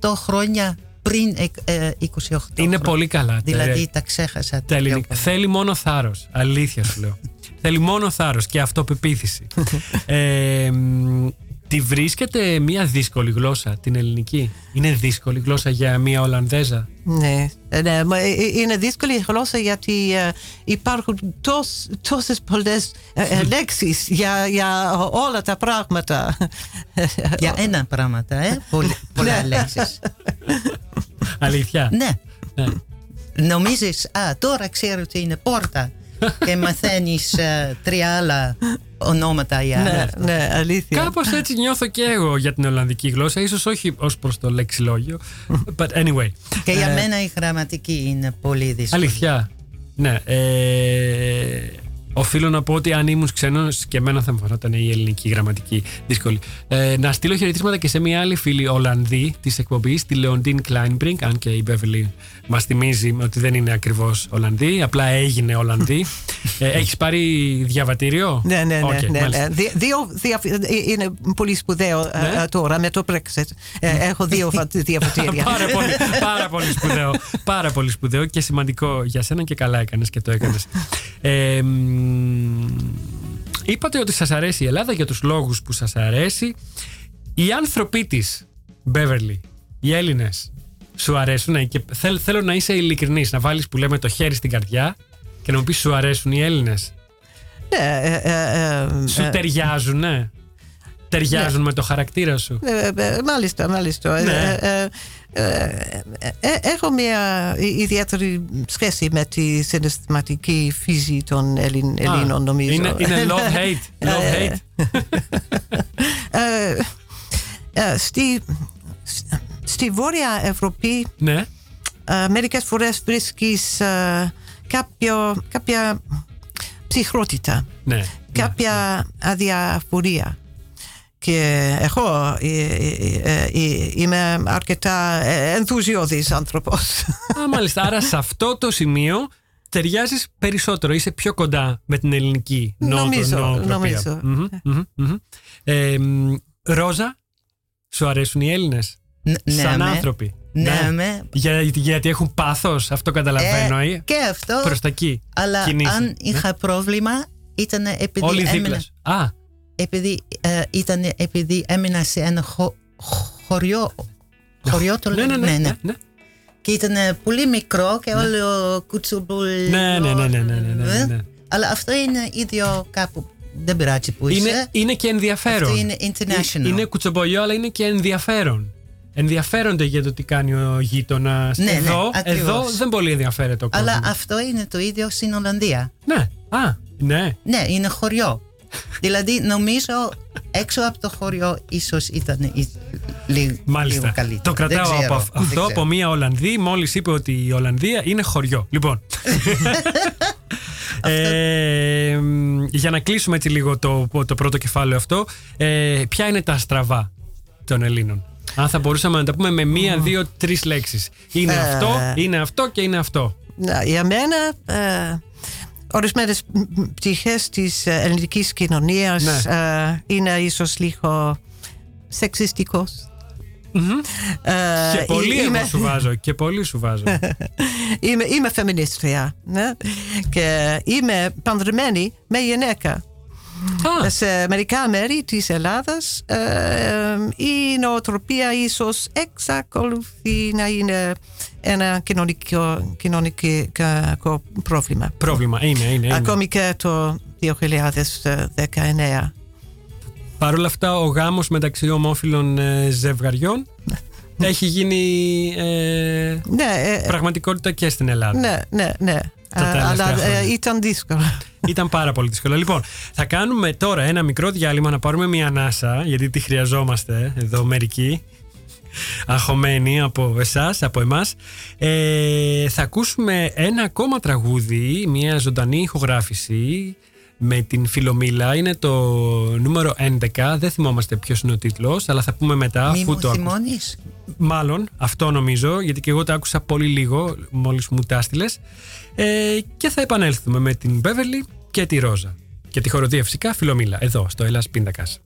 28 χρόνια πριν ε, ε, 28 Είναι χρόνια. πολύ καλά. τα- Δηλαδή τα ξέχασα. τα πιο ελληνικά. πολύ. Θέλει μόνο θάρρος. Αλήθεια σου λέω. Θέλει μόνο θάρρος και αυτοπεποίθηση. ε, μ, τη βρίσκεται μια δύσκολη γλώσσα την ελληνική; Είναι δύσκολη γλώσσα για μια Ολλανδέζα; Ναι, ε, ναι, μα, ε, ε, είναι δύσκολη γλώσσα γιατί ε, υπάρχουν τόσ, τόσες πολλές ε, ε, λέξεις για, για όλα τα πράγματα. Για ένα πράγματα, ε, πολύ, πολλά Ναι. λέξεις. Αλήθεια; ναι, Ναι. νομίζεις, α, τώρα ξέρω ότι είναι πόρτα και μαθαίνεις ε, τρία άλλα ονόματα για Ναι, αυτό. ναι, αλήθεια. Κάπως έτσι νιώθω και εγώ για την Ολλανδική γλώσσα, ίσως όχι ως προς το λεξιλόγιο. But anyway. Και για Ε, μένα η γραμματική είναι πολύ δύσκολη. Αλήθεια. Ναι. Ε, οφείλω να πω ότι αν ήμουν ξένος και εμένα θα μου φανόταν η ελληνική γραμματική δύσκολη. Ε, να στείλω χαιρετίσματα και σε μια άλλη φίλη Ολλανδή της εκπομπής, τη Λεοντίν Κλάινμπρινγκ. Αν και η Μπέβερλι μας θυμίζει ότι δεν είναι ακριβώς Ολλανδή, απλά έγινε Ολλανδή. ε, Έχεις πάρει διαβατήριο; Ναι, ναι, ναι. Οκ, ναι, μάλιστα. ναι. Δι- Δύο, δύο, είναι πολύ σπουδαίο ε, Ναι. ε, τώρα με το Brexit. Ε, έχω δύο φα- διαβατήρια. πάρα, πολύ, πάρα πολύ σπουδαίο. Πάρα πολύ σπουδαίο και σημαντικό για σένα και καλά έκανες και το έκανες. Ε, μ, είπατε ότι σας αρέσει η Ελλάδα για τους λόγους που σας αρέσει. Οι άνθρωποι της, Μπέβερλι, οι Έλληνες, σου αρέσουν ε, και θέλ- θέλω να είσαι ειλικρινής, να βάλεις που λέμε το χέρι στην καρδιά και να μου πεις σου αρέσουν οι Έλληνες. Ναι, ε, ε, ε, Σου ε, ταιριάζουν, ναι. Ταιριάζουν με το χαρακτήρα σου. ε, ε, Μάλιστα, μάλιστα. Ναι. Ε, ε, ε, ε, Έχω μια ιδιαίτερη σχέση με τη συναισθηματική φύση των Ελλην- Ελλήνων, νομίζω. Είναι, είναι love-hate. Love-hate. Ε, ε, στη, στη Βόρεια Ευρώπη ναι. ε, μερικές φορές βρίσκεις ε, κάποιο, κάποια ψυχρότητα, Ναι. κάποια αδιαφορία. Και εγώ ε, ε, ε, ε, είμαι αρκετά ε, ενθουσιώδης άνθρωπος. Α, μάλιστα. Άρα σε αυτό το σημείο ταιριάζεις περισσότερο. Είσαι πιο κοντά με την ελληνική νότο, Νομίζω, νοοτροπία. νομίζω. Μμμ, μμμ, μμμ. Ε, μ, Ρόζα, σου αρέσουν οι Έλληνες; Ν- σαν ναι, με. άνθρωποι. Ναι, με. Για, γιατί έχουν πάθος, αυτό καταλαβαίνω. Ε, ε. και αυτό. Προς τα εκεί Αλλά κινείσαι. αν είχα πρόβλημα ήταν επειδή Όλοι έμεινα, δίπλα. σου. Α, επειδή, ε, επειδή έμεινα σε ένα χω, χωριό, χωριό το λέμε, ναι, ναι, ναι, και ήταν πολύ μικρό και ναι. όλο κουτσουμπούλ. Ναι, ναι, ναι, ναι, ναι, ε. ναι, Αλλά αυτό είναι ίδιο κάπου. Δεν πειράζει που είσαι. Είναι, είναι και ενδιαφέρον. Είναι international. Είναι κουτσομπολιό, αλλά είναι και ενδιαφέρον ενδιαφέρονται για το τι κάνει ο γείτονας. Εδώ, εδώ δεν πολύ ενδιαφέρεται ο κόσμος. Αλλά αυτό είναι το ίδιο στην Ολλανδία. Ναι, είναι χωριό δηλαδή νομίζω έξω από το χωριό ίσως ήταν η- λίγο, Μάλιστα. λίγο καλύτερα. Το κρατάω Δεν ξέρω, από αυ- δεν αυτό ξέρω. από μία Ολλανδή. Μόλις είπε ότι η Ολλανδία είναι χωριό. Λοιπόν. ε, μ, για να κλείσουμε έτσι λίγο το, το πρώτο κεφάλαιο αυτό, ε, ποια είναι τα στραβά των Ελλήνων; Αν θα μπορούσαμε να τα πούμε με μία, δύο, τρεις λέξεις. Είναι Ε. αυτό, είναι αυτό και είναι αυτό. Να, για μένα, ε, ορισμένες πτυχές της ε, ελληνικής κοινωνίας Ναι. ε, είναι ίσως λίγο σεξιστικός. Ε, και πολύ είμαι, εγώ σου βάζω. Και πολύ σου βάζω. είμαι, είμαι φεμινίστρια ναι; και είμαι παντρεμένη με γυναίκα. Α, Σε μερικά μέρη της Ελλάδας ε, η νοοτροπία ίσως εξακολουθεί να είναι ένα κοινωνικό, κοινωνικό πρόβλημα. πρόβλημα. Είναι, είναι. είναι. Ακόμη και το 2019. Παρ' όλα αυτά, ο γάμος μεταξύ ομόφυλων ε, ζευγαριών έχει γίνει ε, Ναι, ε, πραγματικότητα και στην Ελλάδα. ναι, ναι, ναι. τελευταία αλλά ε, χρόνια. ήταν δύσκολο. Ήταν πάρα πολύ δύσκολο. Λοιπόν, θα κάνουμε τώρα ένα μικρό διάλειμμα να πάρουμε μια ανάσα, γιατί τη χρειαζόμαστε εδώ μερικοί. Αγχωμένοι από εσάς, από εμάς. Ε, θα ακούσουμε ένα ακόμα τραγούδι, μια ζωντανή ηχογράφηση με την Φιλομήλα. Είναι το νούμερο 11. Δεν θυμόμαστε ποιος είναι ο τίτλος, αλλά θα πούμε μετά. Μη αφού μου το ακούσουμε. θυμώνεις. Μάλλον, αυτό νομίζω, γιατί και εγώ το άκουσα πολύ λίγο μόλις μου τα έστειλες. Ε, και θα επανέλθουμε με την Μπέβερλι και τη Ρόζα. Και τη χοροδία φυσικά Φιλομήλα, εδώ στο Ελλάς Πίντακας.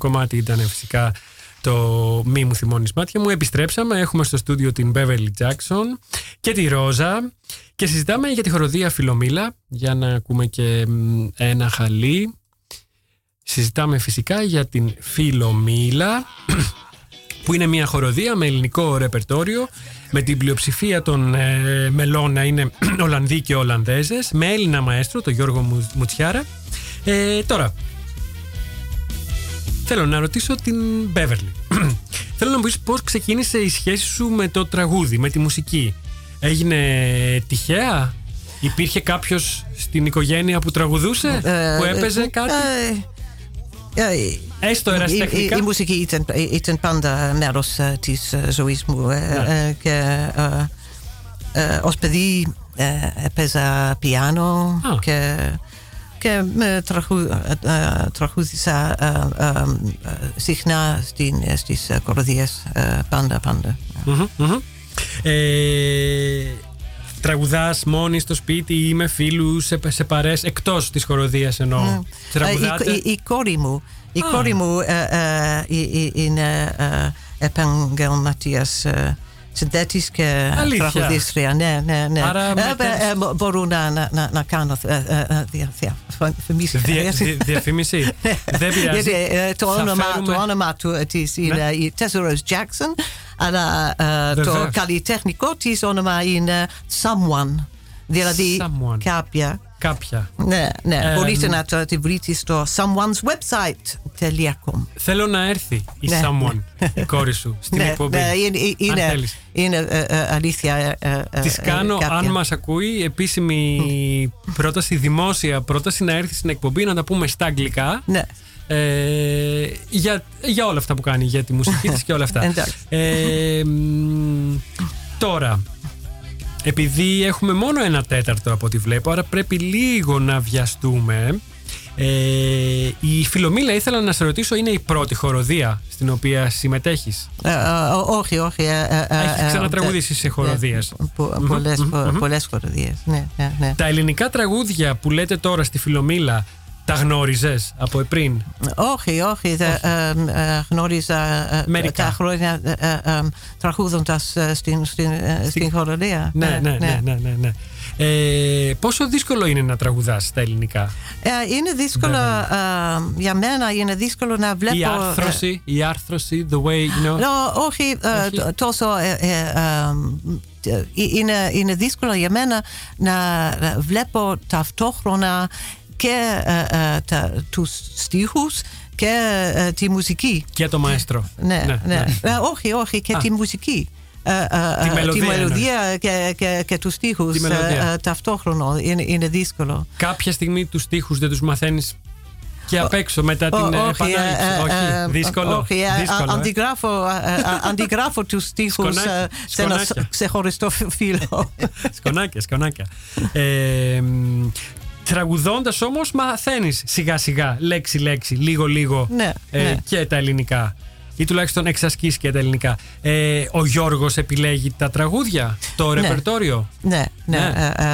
Κομμάτι ήταν φυσικά το μη μου θυμώνεις μάτια μου. Επιστρέψαμε, έχουμε στο στούντιο την Beverly Jackson και τη Ρόζα και συζητάμε για τη χοροδία Φιλομήλα για να ακούμε και μ, ένα χαλί. Συζητάμε φυσικά για την Φιλομήλα που είναι μια χοροδία με ελληνικό ρεπερτόριο με την πλειοψηφία των ε, μελών να είναι Ολλανδοί και Ολλανδέζες με Έλληνα μαέστρο, τον Γιώργο Μου- Μουτσιάρα. Ε, τώρα, θέλω να ρωτήσω την Beverly. θέλω να μου πεις πώς ξεκίνησε η σχέση σου με το τραγούδι, με τη μουσική. Έγινε τυχαία; Υπήρχε κάποιος στην οικογένεια που τραγουδούσε, Ε, που έπαιζε ε, κάτι; ε, ε, Έστω η, η, ερασιτεχνικά. η μουσική ήταν, ήταν πάντα μέρος ε, της ε, ζωής μου. ε, Ναι. ε, και ε, ε, ως παιδί ε, έπαιζα πιάνο Α. και, και με τραγου, ε, ε, τραγούδισα ε, ε, ε, συχνά στην, ε, στις ε, κοροδιές ε, πάντα πάντα. Μμμ, μμμ. Ε, τραγουδάς μόνης στο σπίτι ή με φίλους σε, σε παρές εκτός της χοροδίας εννοώ. Ε, Τραγουδάτε; η, η, η κόρη μου, η Α. κόρη μου ε, ε, ε, ε, είναι ε, επαγγελματίας ε, συνθέτης και Αλήθεια. τραγουδίστρια. Ναι, ναι, ναι. Άρα Ε, μετέφερες- ε, μπο- μπορώ να, να, να, να κάνω ε, ε, ε, δια- διαφημίσεις. Δια- δι- διαφήμιση. Δεν πειράζει. Γιατί, ε, το, Θα όνομα, φέρουμε- το όνομα του ε, της είναι Ναι. η Tesseros Jackson, αλλά ε, το Βεβαίως. καλλιτεχνικό της όνομα είναι Someone. Δηλαδή Someone. κάποια. Κάποια. Ναι, ναι. Ε, Μπορείτε μ. να το τη βρείτε στο someone's Θέλω να έρθει η Ναι. someone, η κόρη σου, στην Ναι, εκπομπή. ναι, είναι, αν είναι, θέλεις. είναι ε, ε, αλήθεια. ε, ε, Της ε, κάνω, κάποια. αν μας ακούει, επίσημη πρόταση, δημόσια πρόταση να έρθει στην εκπομπή να τα πούμε στα αγγλικά. Ναι. Ε, για, για όλα αυτά που κάνει, για τη μουσική της και όλα αυτά. Εντάξει. Ε, μ, τώρα, επειδή έχουμε μόνο ένα τέταρτο από ό,τι βλέπω, άρα πρέπει λίγο να βιαστούμε. Ε, η Φιλομήλα ήθελα να σε ρωτήσω, είναι η πρώτη χοροδία στην οποία συμμετέχεις; Ε, ε, ό- όχι, όχι. ε, ε, ε, Έχεις ε, ξανατραγουδήσει σε ε, χοροδίες. πο- πολλές, πο- Πολλές χοροδίες. Ναι, ναι, ναι. Τα ελληνικά τραγούδια που λέτε τώρα στη Φιλομήλα, τα γνώριζες από πριν. Όχι, όχι. δε- ε, ε, γνώριζα ε, Μερικά. τα χρόνια ε, ε, ε, τραγούδοντας ε, στην, στην, ε, στην χοροδία. Ναι, ναι, ναι, ναι, ναι, ναι. Ε, πόσο δύσκολο είναι να τραγουδάς στα ελληνικά. Ε, είναι δύσκολο ε, για μένα, είναι δύσκολο να βλέπω... Η ε, άρθρωση, η άρθρωση, the way, you know. No, όχι, ε, Όχι. τ- τόσο. ε, ε, ε, ε, είναι, είναι δύσκολο για μένα να ε, βλέπω ταυτόχρονα και ε, ε, τα, τους στίχους και ε, τη μουσική. Και το μαέστρο. Ναι, ναι. Ε, όχι, όχι, και Α. τη μουσική. Ε, ε, Τη ε, μελωδία μελωδία και, και, και τους στίχους Τη μελωδία. ε, ε, ταυτόχρονα. Είναι, είναι δύσκολο. Κάποια στιγμή τους στίχους δεν τους μαθαίνεις και απ' έξω μετά την Ω- επανάληψη. ε, ε, όχι, ε, δύσκολο. Όχι, ε, δύσκολο, α- ε. αντιγράφω, ε, ε, αντιγράφω τους στίχους Σκονάκια, ε, σε ένα σκονάκια. ξεχωριστό φύλλο. σκονάκια, σκονάκια. Ε, μ, τραγουδώντας όμως μαθαίνεις σιγά σιγά, λέξη λέξη, λίγο λίγο Ναι, ε, ναι. και τα ελληνικά. Ή τουλάχιστον εξασκείς και τα ελληνικά. Ε, ο Γιώργος επιλέγει τα τραγούδια, το Ναι. ρεπερτόριο; ναι, ναι. Ναι. ε,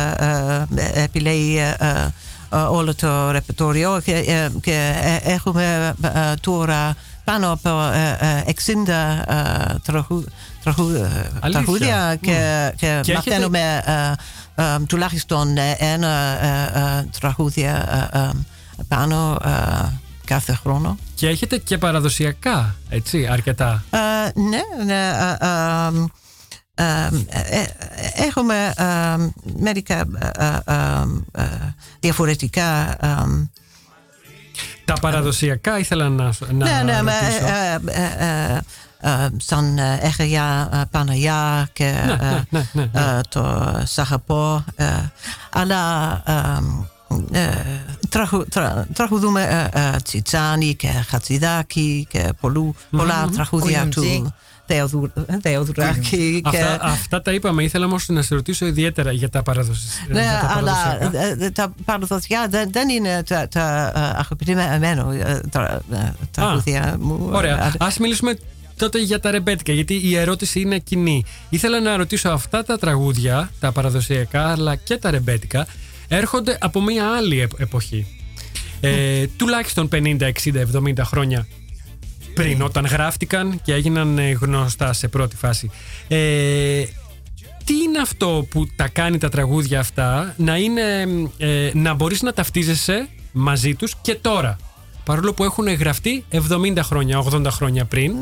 ε, ε, επιλέγει ε, ε, ε, όλο το ρεπερτόριο και, ε, και ε, έχουμε ε, τώρα πάνω από ε, ε, 60 ε, τραγου- τραγου- ε, Αλήθεια. τραγούδια και, και, Και έχετε- μαθαίνουμε ε, ε, τουλάχιστον ε, ένα ε, ε, τραγούδια ε, ε, πάνω ε, κάθε χρόνο. Και έχετε και παραδοσιακά, έτσι, αρκετά. Ε, ναι, ναι. ε, ε, ε, ε, έχουμε ε, μερικά ε, ε, ε, διαφορετικά. ε, Τα παραδοσιακά ήθελα να, να ναι, ναι, με, ρωτήσω. ε, ε, ε, ε, σαν ε, Έχεια, ε, Παναγιά και Ναι, ε, ναι, ναι, ναι, ναι. ε, το Σαχαπό. ε, αλλά ε, ε, τραγου- τρα- τραγουδούμε ε, ε, Τσιτσάνι και Χατζηδάκη και πολλού, πολλά τραγούδια του Κουιουντζή. Θεοδου- Θεοδουράκη. και- Αυτά, αυτά τα είπαμε. Ήθελα όμως να σε ρωτήσω ιδιαίτερα για τα, παραδοσ... Ναι, για τα αλλά παραδοσιακά. ε, ε, τα παραδοσιακά δεν, δεν είναι τα, τα ε, αγαπημένα ε, τα ε, τραγούδια μου. Ωραία. Ε, Α μιλήσουμε τότε για τα ρεμπέτικα, γιατί η ερώτηση είναι κοινή. Ήθελα να ρωτήσω αυτά τα τραγούδια, τα παραδοσιακά αλλά και τα ρεμπέτικα, έρχονται από μια άλλη επ- εποχή. Ε, τουλάχιστον 50, 60, 70 χρόνια πριν, όταν γράφτηκαν και έγιναν ε, γνωστά σε πρώτη φάση. Ε, τι είναι αυτό που τα κάνει τα τραγούδια αυτά να, είναι, ε, να μπορείς να ταυτίζεσαι μαζί τους και τώρα; Παρόλο που έχουν γραφτεί 70 χρόνια, 80 χρόνια πριν.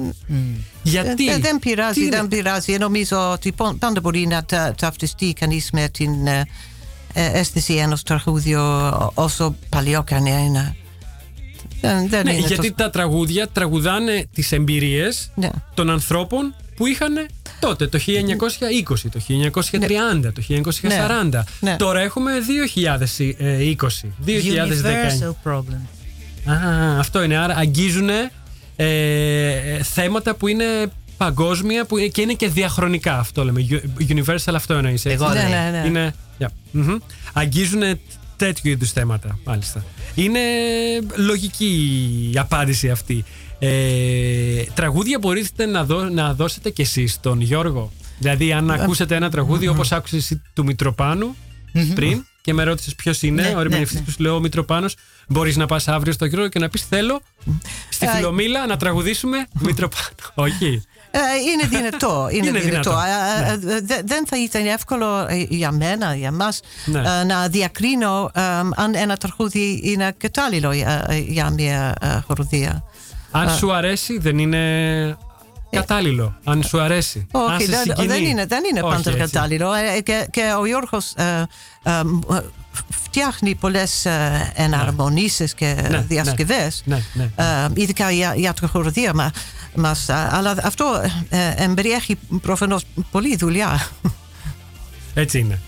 Γιατί; Ε, δεν Τι πειράζει, είναι- δεν πειράζει. Νομίζω ότι πο- πάντα μπορεί να τα- ταυτιστεί κανείς με την ε, ε, αίσθηση ενός τραγούδιου όσο παλιό καν είναι. Δεν, δεν Ναι, είναι γιατί τόσο- τα τραγούδια τραγουδάνε τις εμπειρίες Ναι. των ανθρώπων που είχαν τότε, το 1920, το 1930, το 1940. Ναι. Τώρα έχουμε 2020, 2019. Universal problem. Α, αυτό είναι. Άρα αγγίζουν ε, θέματα που είναι παγκόσμια που είναι, και είναι και διαχρονικά. Αυτό λέμε. U- Universal αυτό εννοείς. έτσι; Εγώ Ναι, λέω. ναι, ναι. Είναι, yeah. μμμ. Αγγίζουν τέτοιου είδους θέματα, μάλιστα. Είναι λογική η απάντηση αυτή. Ε, τραγούδια μπορείτε να, δω, να δώσετε κι εσείς τον Γιώργο; Δηλαδή, αν ακούσετε ένα τραγούδι όπως άκουσες εσύ του Μητροπάνου πριν και με ρώτησες ποιος είναι Ναι, ο ερμηνευτή ναι, ναι. που σου λέω ο Μητροπάνος μπορείς να πας αύριο στο Γιώργο και να πεις: Θέλω στη Ε, Φιλομήλα να τραγουδήσουμε Μητροπάνο. Όχι. Ε, είναι δυνατό. Είναι, Είναι δυνατό. δυνατό, Ε, ε, δε- δεν θα ήταν εύκολο ε, για μένα, για μας, Ναι. ε, να διακρίνω ε, αν ένα τραγούδι είναι κατάλληλο για, για μια ε, χοροδία. Αν σου αρέσει, δεν είναι κατάλληλο. Αν σου αρέσει. αν Όχι, σε δεν, συγκινεί. δεν είναι, δεν είναι Όχι, πάντα έτσι. κατάλληλο. Ε, Και, και ο Γιώργος ε, ε, μ, ε, φτιάχνει πολλές ε, εναρμονίσεις και Ναι, διασκευές. ναι, ναι, ναι. Ε, ειδικά για, για τη χοροδία. Μα, μας, ε, αλλά αυτό ε, εμπεριέχει προφανώς πολλή δουλειά. Έτσι είναι.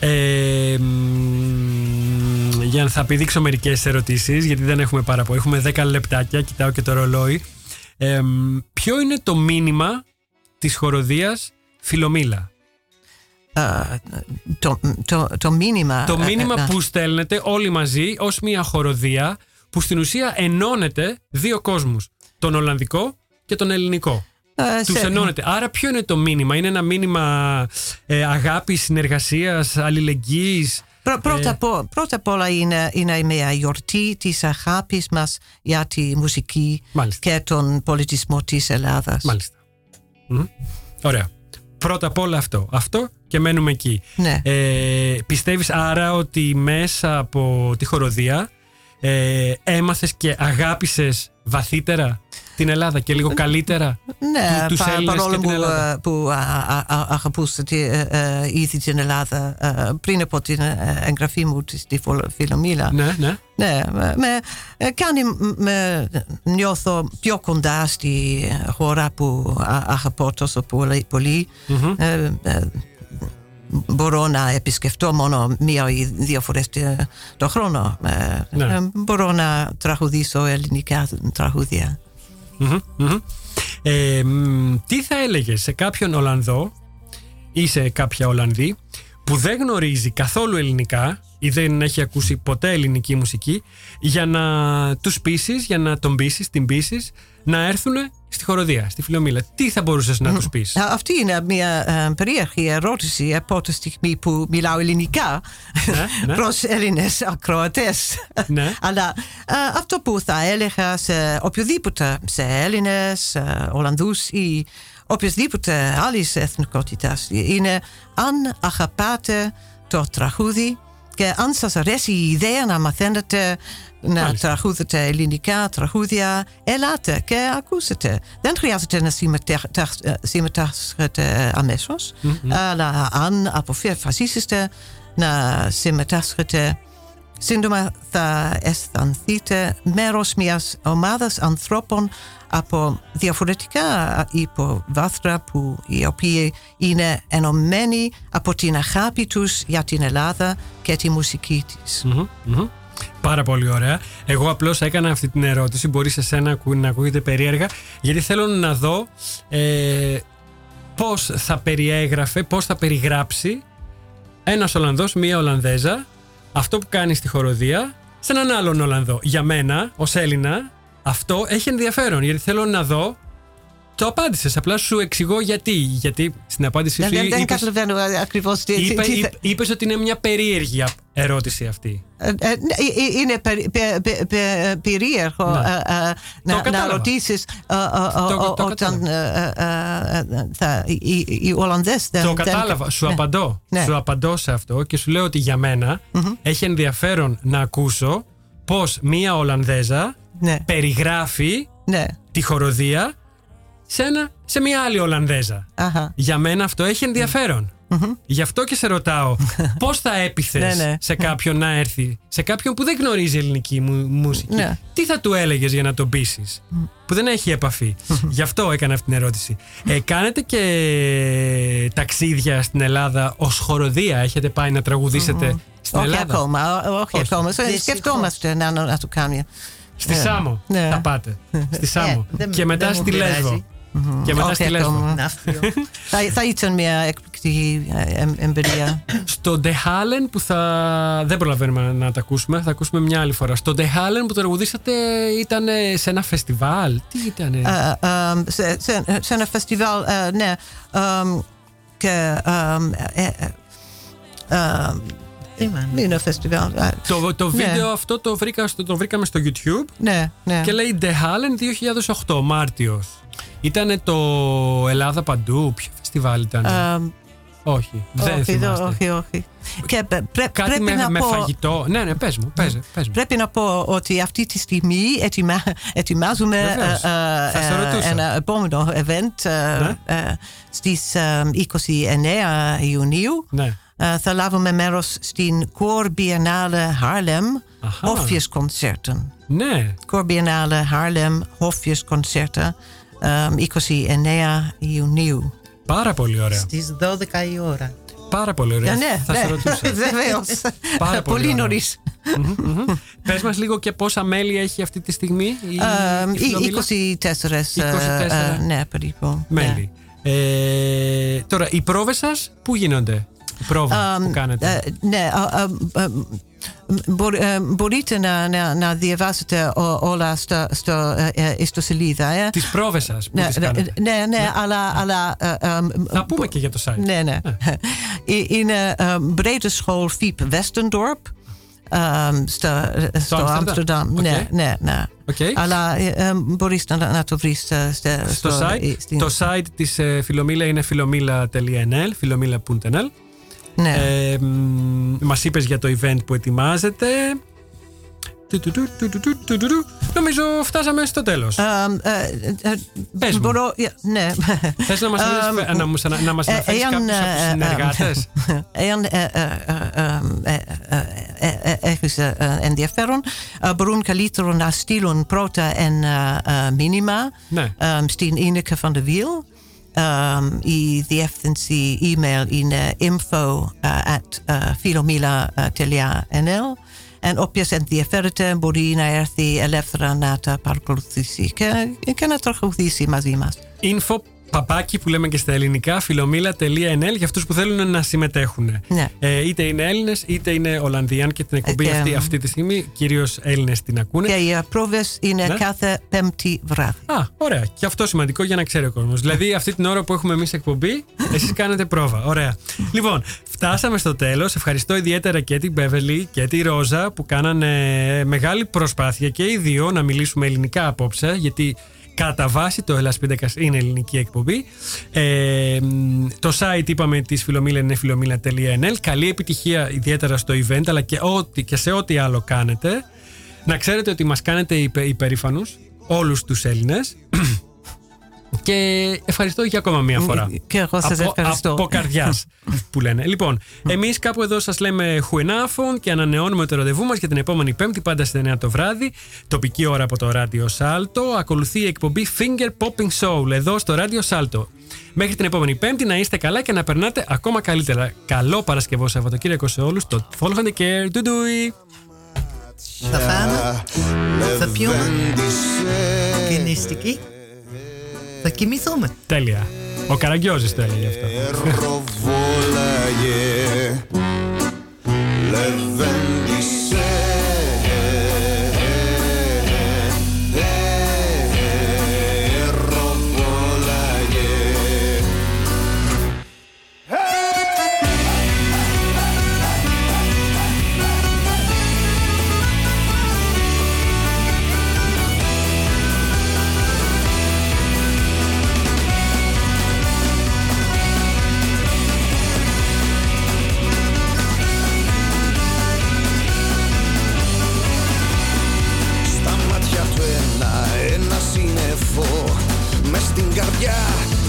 Ε, μ, για να θα επιδείξω μερικές ερωτήσεις, γιατί δεν έχουμε πάρα πολύ. Έχουμε 10 λεπτάκια, κοιτάω και το ρολόι. Ε, μ, ποιο είναι το μήνυμα της χοροδίας Φιλομήλα. Ε, το, το, το μήνυμα. Το ε, μήνυμα ε, που στέλνετε όλοι μαζί ως μια χοροδία που στην ουσία ενώνεται δύο κόσμους. Τον Ολλανδικό και τον Ελληνικό. ε, Τους σε- ενώνεται. Άρα ποιο είναι το μήνυμα; Είναι ένα μήνυμα ε, αγάπης, συνεργασίας, αλληλεγγύης. Πρω- Πρώτα, Ε, απο- πρώτα απ' όλα είναι, είναι μια γιορτή της αγάπης μας για τη μουσική Μάλιστα. και τον πολιτισμό της Ελλάδας. Μάλιστα. Μμ. Ωραία. Πρώτα απ' όλα αυτό. Αυτό και μένουμε εκεί. Ναι. Ε, πιστεύεις άρα ότι μέσα από τη χοροδία ε, έμαθες και αγάπησες βαθύτερα; Την Ελλάδα και λίγο καλύτερα; Ναι, του- τους πα- Έλληνες παρόλο και την που, Ελλάδα. ε, που α, α, α, αγαπούσα τη, ε, ε, ήδη την Ελλάδα ε, πριν από την ε, εγγραφή μου στη στη Φολ- Φιλομήλα. Ναι, ναι. Ναι, με, με- ε, κάνει μ- με νιώθω πιο κοντά στη χώρα που α- αγαπώ τόσο πολύ. πολύ. Ε, ε, μπορώ να επισκεφτώ μόνο μία ή δύο φορές τε- το χρόνο. Ε, Ναι. ε, μπορώ να τραγουδήσω ελληνικά τραγούδια. Μμμ, μμμ. Ε, μ, τι θα έλεγες σε κάποιον Ολλανδό ή σε κάποια Ολλανδή που δεν γνωρίζει καθόλου ελληνικά ή δεν έχει ακούσει ποτέ ελληνική μουσική για να τους πείσεις, για να τον πείσεις, την πείσεις να έρθουν στη χοροδία, στη Φιλομήλα. Τι θα μπορούσες να τους πεις. Α, Αυτή είναι μια ε, περίεργη ερώτηση από τη στιγμή που μιλάω ελληνικά Ναι, ναι. προς Έλληνες ακροατές. Ναι. Αλλά ε, αυτό που θα έλεγα σε οποιοδήποτε, σε Έλληνες, ε, Ολλανδούς ή οποιοδήποτε άλλης εθνικότητας είναι αν αγαπάτε το τραγούδι και αν σας αρέσει η ιδέα να μαθαίνετε να Μάλιστα. τραγούδετε ελληνικά τραγούδια, ελάτε και ακούσετε. Δεν χρειάζεται να συμμετέχ- ε, συμμετάσχετε αμέσως, αλλά αν αποφασίσετε να συμμετάσχετε Σύντομα θα αισθανθείτε μέρος μιας ομάδας ανθρώπων από διαφορετικά υποβάθρα που οι οποίοι είναι ενωμένοι από την αγάπη τους για την Ελλάδα και τη μουσική της. Μμμ, μμμ. Πάρα πολύ ωραία. Εγώ απλώς έκανα αυτή την ερώτηση. Μπορεί σε σένα ακού- να ακούγεται περίεργα, γιατί θέλω να δω ε, πώς θα περιέγραφε, πώς θα περιγράψει ένας Ολλανδός, μία Ολλανδέζα, αυτό που κάνει στη χοροδία σε έναν άλλον Ολλανδό. Για μένα, ως Έλληνα, αυτό έχει ενδιαφέρον, γιατί θέλω να δω Το απάντησες. Απλά σου εξηγώ γιατί. Γιατί στην απάντησή Δεν, σου δεν, δεν είπες, καταλαβαίνω ακριβώς τι. τι- είπε, τι- είπε- είπες ότι είναι μια περίεργη α- ερώτηση αυτή. Ε, ε, ναι, ε, Είναι περι- πε- πε- πε- περίεργο Ναι. ε, ε, να, να κατάλαβα. ρωτήσεις ε, Το- το όταν ε, ε, ε, θα- οι- οι Ολλανδές δεν. το δεν- κατάλαβα. Σου ναι. απαντώ. Ναι. Σου απαντώ σε αυτό και σου λέω ότι για μενα έχει ενδιαφέρον να ακούσω πώς μία Ολλανδέζα Ναι, περιγράφει ναι. τη χοροδία σε, ένα, σε μία άλλη Ολλανδέζα. Αχα. Για μένα αυτό έχει ενδιαφέρον. Γι' αυτό και σε ρωτάω πώς θα έπιθες Ναι, ναι. σε κάποιον να έρθει, σε κάποιον που δεν γνωρίζει ελληνική μου- μουσική; Ναι. Τι θα του έλεγες για να τον πείσεις, που δεν έχει επαφή; Γι' αυτό έκανα αυτή την ερώτηση. Ε, κάνετε και ταξίδια στην Ελλάδα ως χοροδία, έχετε πάει να τραγουδήσετε στην Όχι Ελλάδα; ακόμα. ό- Όχι Όχι. ακόμα. Δυστυχώς. Σκεφτόμαστε να, να, να το κάνουμε. Στη Ναι. Σάμο Ναι. θα πάτε. Στη Σάμο. δεν- και μετά δεν μου στη πειράζει. Λέσβο. Και μετά Όχι στη Λέσβο. ακόμα. Ναύτιο. Θα, θα ήταν μια εκπληκτική ε, εμ- εμπειρία. Στο De Halen που θα. Δεν προλαβαίνουμε να, να τα ακούσουμε, θα ακούσουμε μια άλλη φορά. Στο De Halen που τραγουδήσατε ήταν σε ένα φεστιβάλ. Τι ήταν. Ε, ε, σε, σε, σε ένα φestival, ε, ναι. εμ, και. εμ, ε, το, το ναι. βίντεο αυτό το, βρήκαμε στο YouTube. Ναι, ναι. Και λέει The Hallen 2008, Μάρτιος. Ήταν το Ελλάδα παντού. Ποιο φεστιβάλ ήταν. όχι, δεν όχι, όχι, όχι. Και Κάτι με, φαγητό. Ναι, ναι, πες μου, Πρέπει να πω ότι αυτή τη στιγμή ετοιμάζουμε ε, ε, ε, ένα επόμενο event στις 29 Ιουνίου. Ε, θα λάβουμε μέρος στην Core Biennale Haarlem Αχα. Hofjesconcerten. Ναι, Core Biennale Haarlem Hofjesconcerten ε, 29 Ιουνίου. πάρα πολύ ωραία. Στις 12 η ώρα. Πάρα πολύ ωραία. Ε, ναι, θα ναι, σε ρωτούσα. βεβαίως. Πάρα πολύ πολύ ωραία. νωρίς. Πες μας λίγο και πόσα μέλη έχει αυτή τη στιγμή; Η, Ε, η Φιλομήλα. 24, ε, 24. ε, ναι, περίπου. ναι. μέλη. Ε, τώρα, οι πρόβες σας πού γίνονται, η πρόβα που κάνετε. Ε, ναι, ε, ε, ε, μπο- ε, μπορείτε να, να, να διαβάσετε ο- όλα στο, στο ε, ε, ιστοσελίδα. Ε. τις πρόβες σας που Ναι, τις ναι, κάνετε. ναι, ναι, αλλά... αλλά ε, ε, Θα πούμε και για το site. Ναι, ναι. Είναι uh, Brede School Fiep Westendorp. Um, στο, στο Amsterdam. Amsterdam. OK. Ναι, ναι, ναι. Οκ. Αλλά ε, ε, μπορείς να, να το βρεις ε, στο, Στο στο- site, στην- το site της ε, Φιλομήλα είναι φιλομήλα.nl φιλομήλα.nl ναι. Ε, Μα είπε για το event που ετοιμάζεται. Νομίζω φτάσαμε στο τέλος. Πε μου. Μπορώ, ναι. Να μα να μας αναφέρει κάποιου από συνεργάτε. Εάν έχει ενδιαφέρον, μπορούν καλύτερα να στείλουν πρώτα ένα μήνυμα στην Ίνεκα Φαντεβίλ der Wiel. Um, η διεύθυνση email είναι info uh, at uh, filomila.nl En όποιος ενδιαφέρεται μπορεί να έρθει ελεύθερα να τα παρακολουθήσει και, και να τραγουδήσει μαζί μας. info παπάκι που λέμε και στα ελληνικά φιλομήλα.nl για αυτούς που θέλουν να συμμετέχουν. Ναι. Ε, είτε είναι Έλληνες είτε είναι Ολλανδοί. Αν και την εκπομπή Ε, και, αυτή, μ. αυτή τη στιγμή κυρίως Έλληνες την ακούνε. Και οι πρόβες είναι Ναι. κάθε πέμπτη βράδυ. Α, ωραία. Και αυτό σημαντικό για να ξέρει ο κόσμος. Δηλαδή, αυτή την ώρα που έχουμε εμείς εκπομπή, εσείς κάνετε πρόβα. Ωραία. Λοιπόν, φτάσαμε στο τέλος. Ευχαριστώ ιδιαίτερα και την Μπέβελη και τη Ρόζα που κάνανε μεγάλη προσπάθεια και οι δύο να μιλήσουμε ελληνικά απόψε, γιατί κατά βάση το Ελλάς Πίντακας είναι ελληνική εκπομπή. Ε, μ, το site είπαμε της Φιλομήλα είναι φιλομήλα.nl. Καλή επιτυχία ιδιαίτερα στο event, αλλά και, ό,τι, και σε ό,τι άλλο κάνετε. Να ξέρετε ότι μας κάνετε υπε, υπερήφανους όλους τους Έλληνες και ευχαριστώ για ακόμα μία φορά. Και εγώ σας από, ευχαριστώ. Από καρδιάς που λένε. Λοιπόν, εμείς κάπου εδώ σας λέμε χουενάφων και ανανεώνουμε το ραντεβού μας για την επόμενη Πέμπτη, πάντα στις 9 το βράδυ, τοπική ώρα από το ράδιο Σάλτο. Ακολουθεί η εκπομπή Finger Popping Soul εδώ στο ράδιο Σάλτο. Μέχρι την επόμενη Πέμπτη να είστε καλά και να περνάτε ακόμα καλύτερα. Καλό Παρασκευό Σαββατοκύριακο σε όλους. Το Follow and Care. Ντουντούι. Θα φάμε, θα πιούμε Λεβέντισε και νηστική. Θα κοιμηθούμε. Τέλεια. Ο Καραγκιόζης το έλεγε αυτό. Καρδιά,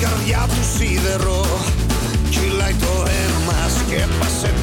καρδιά του σίδερο. Κυλάει το αίμα, σκέπασε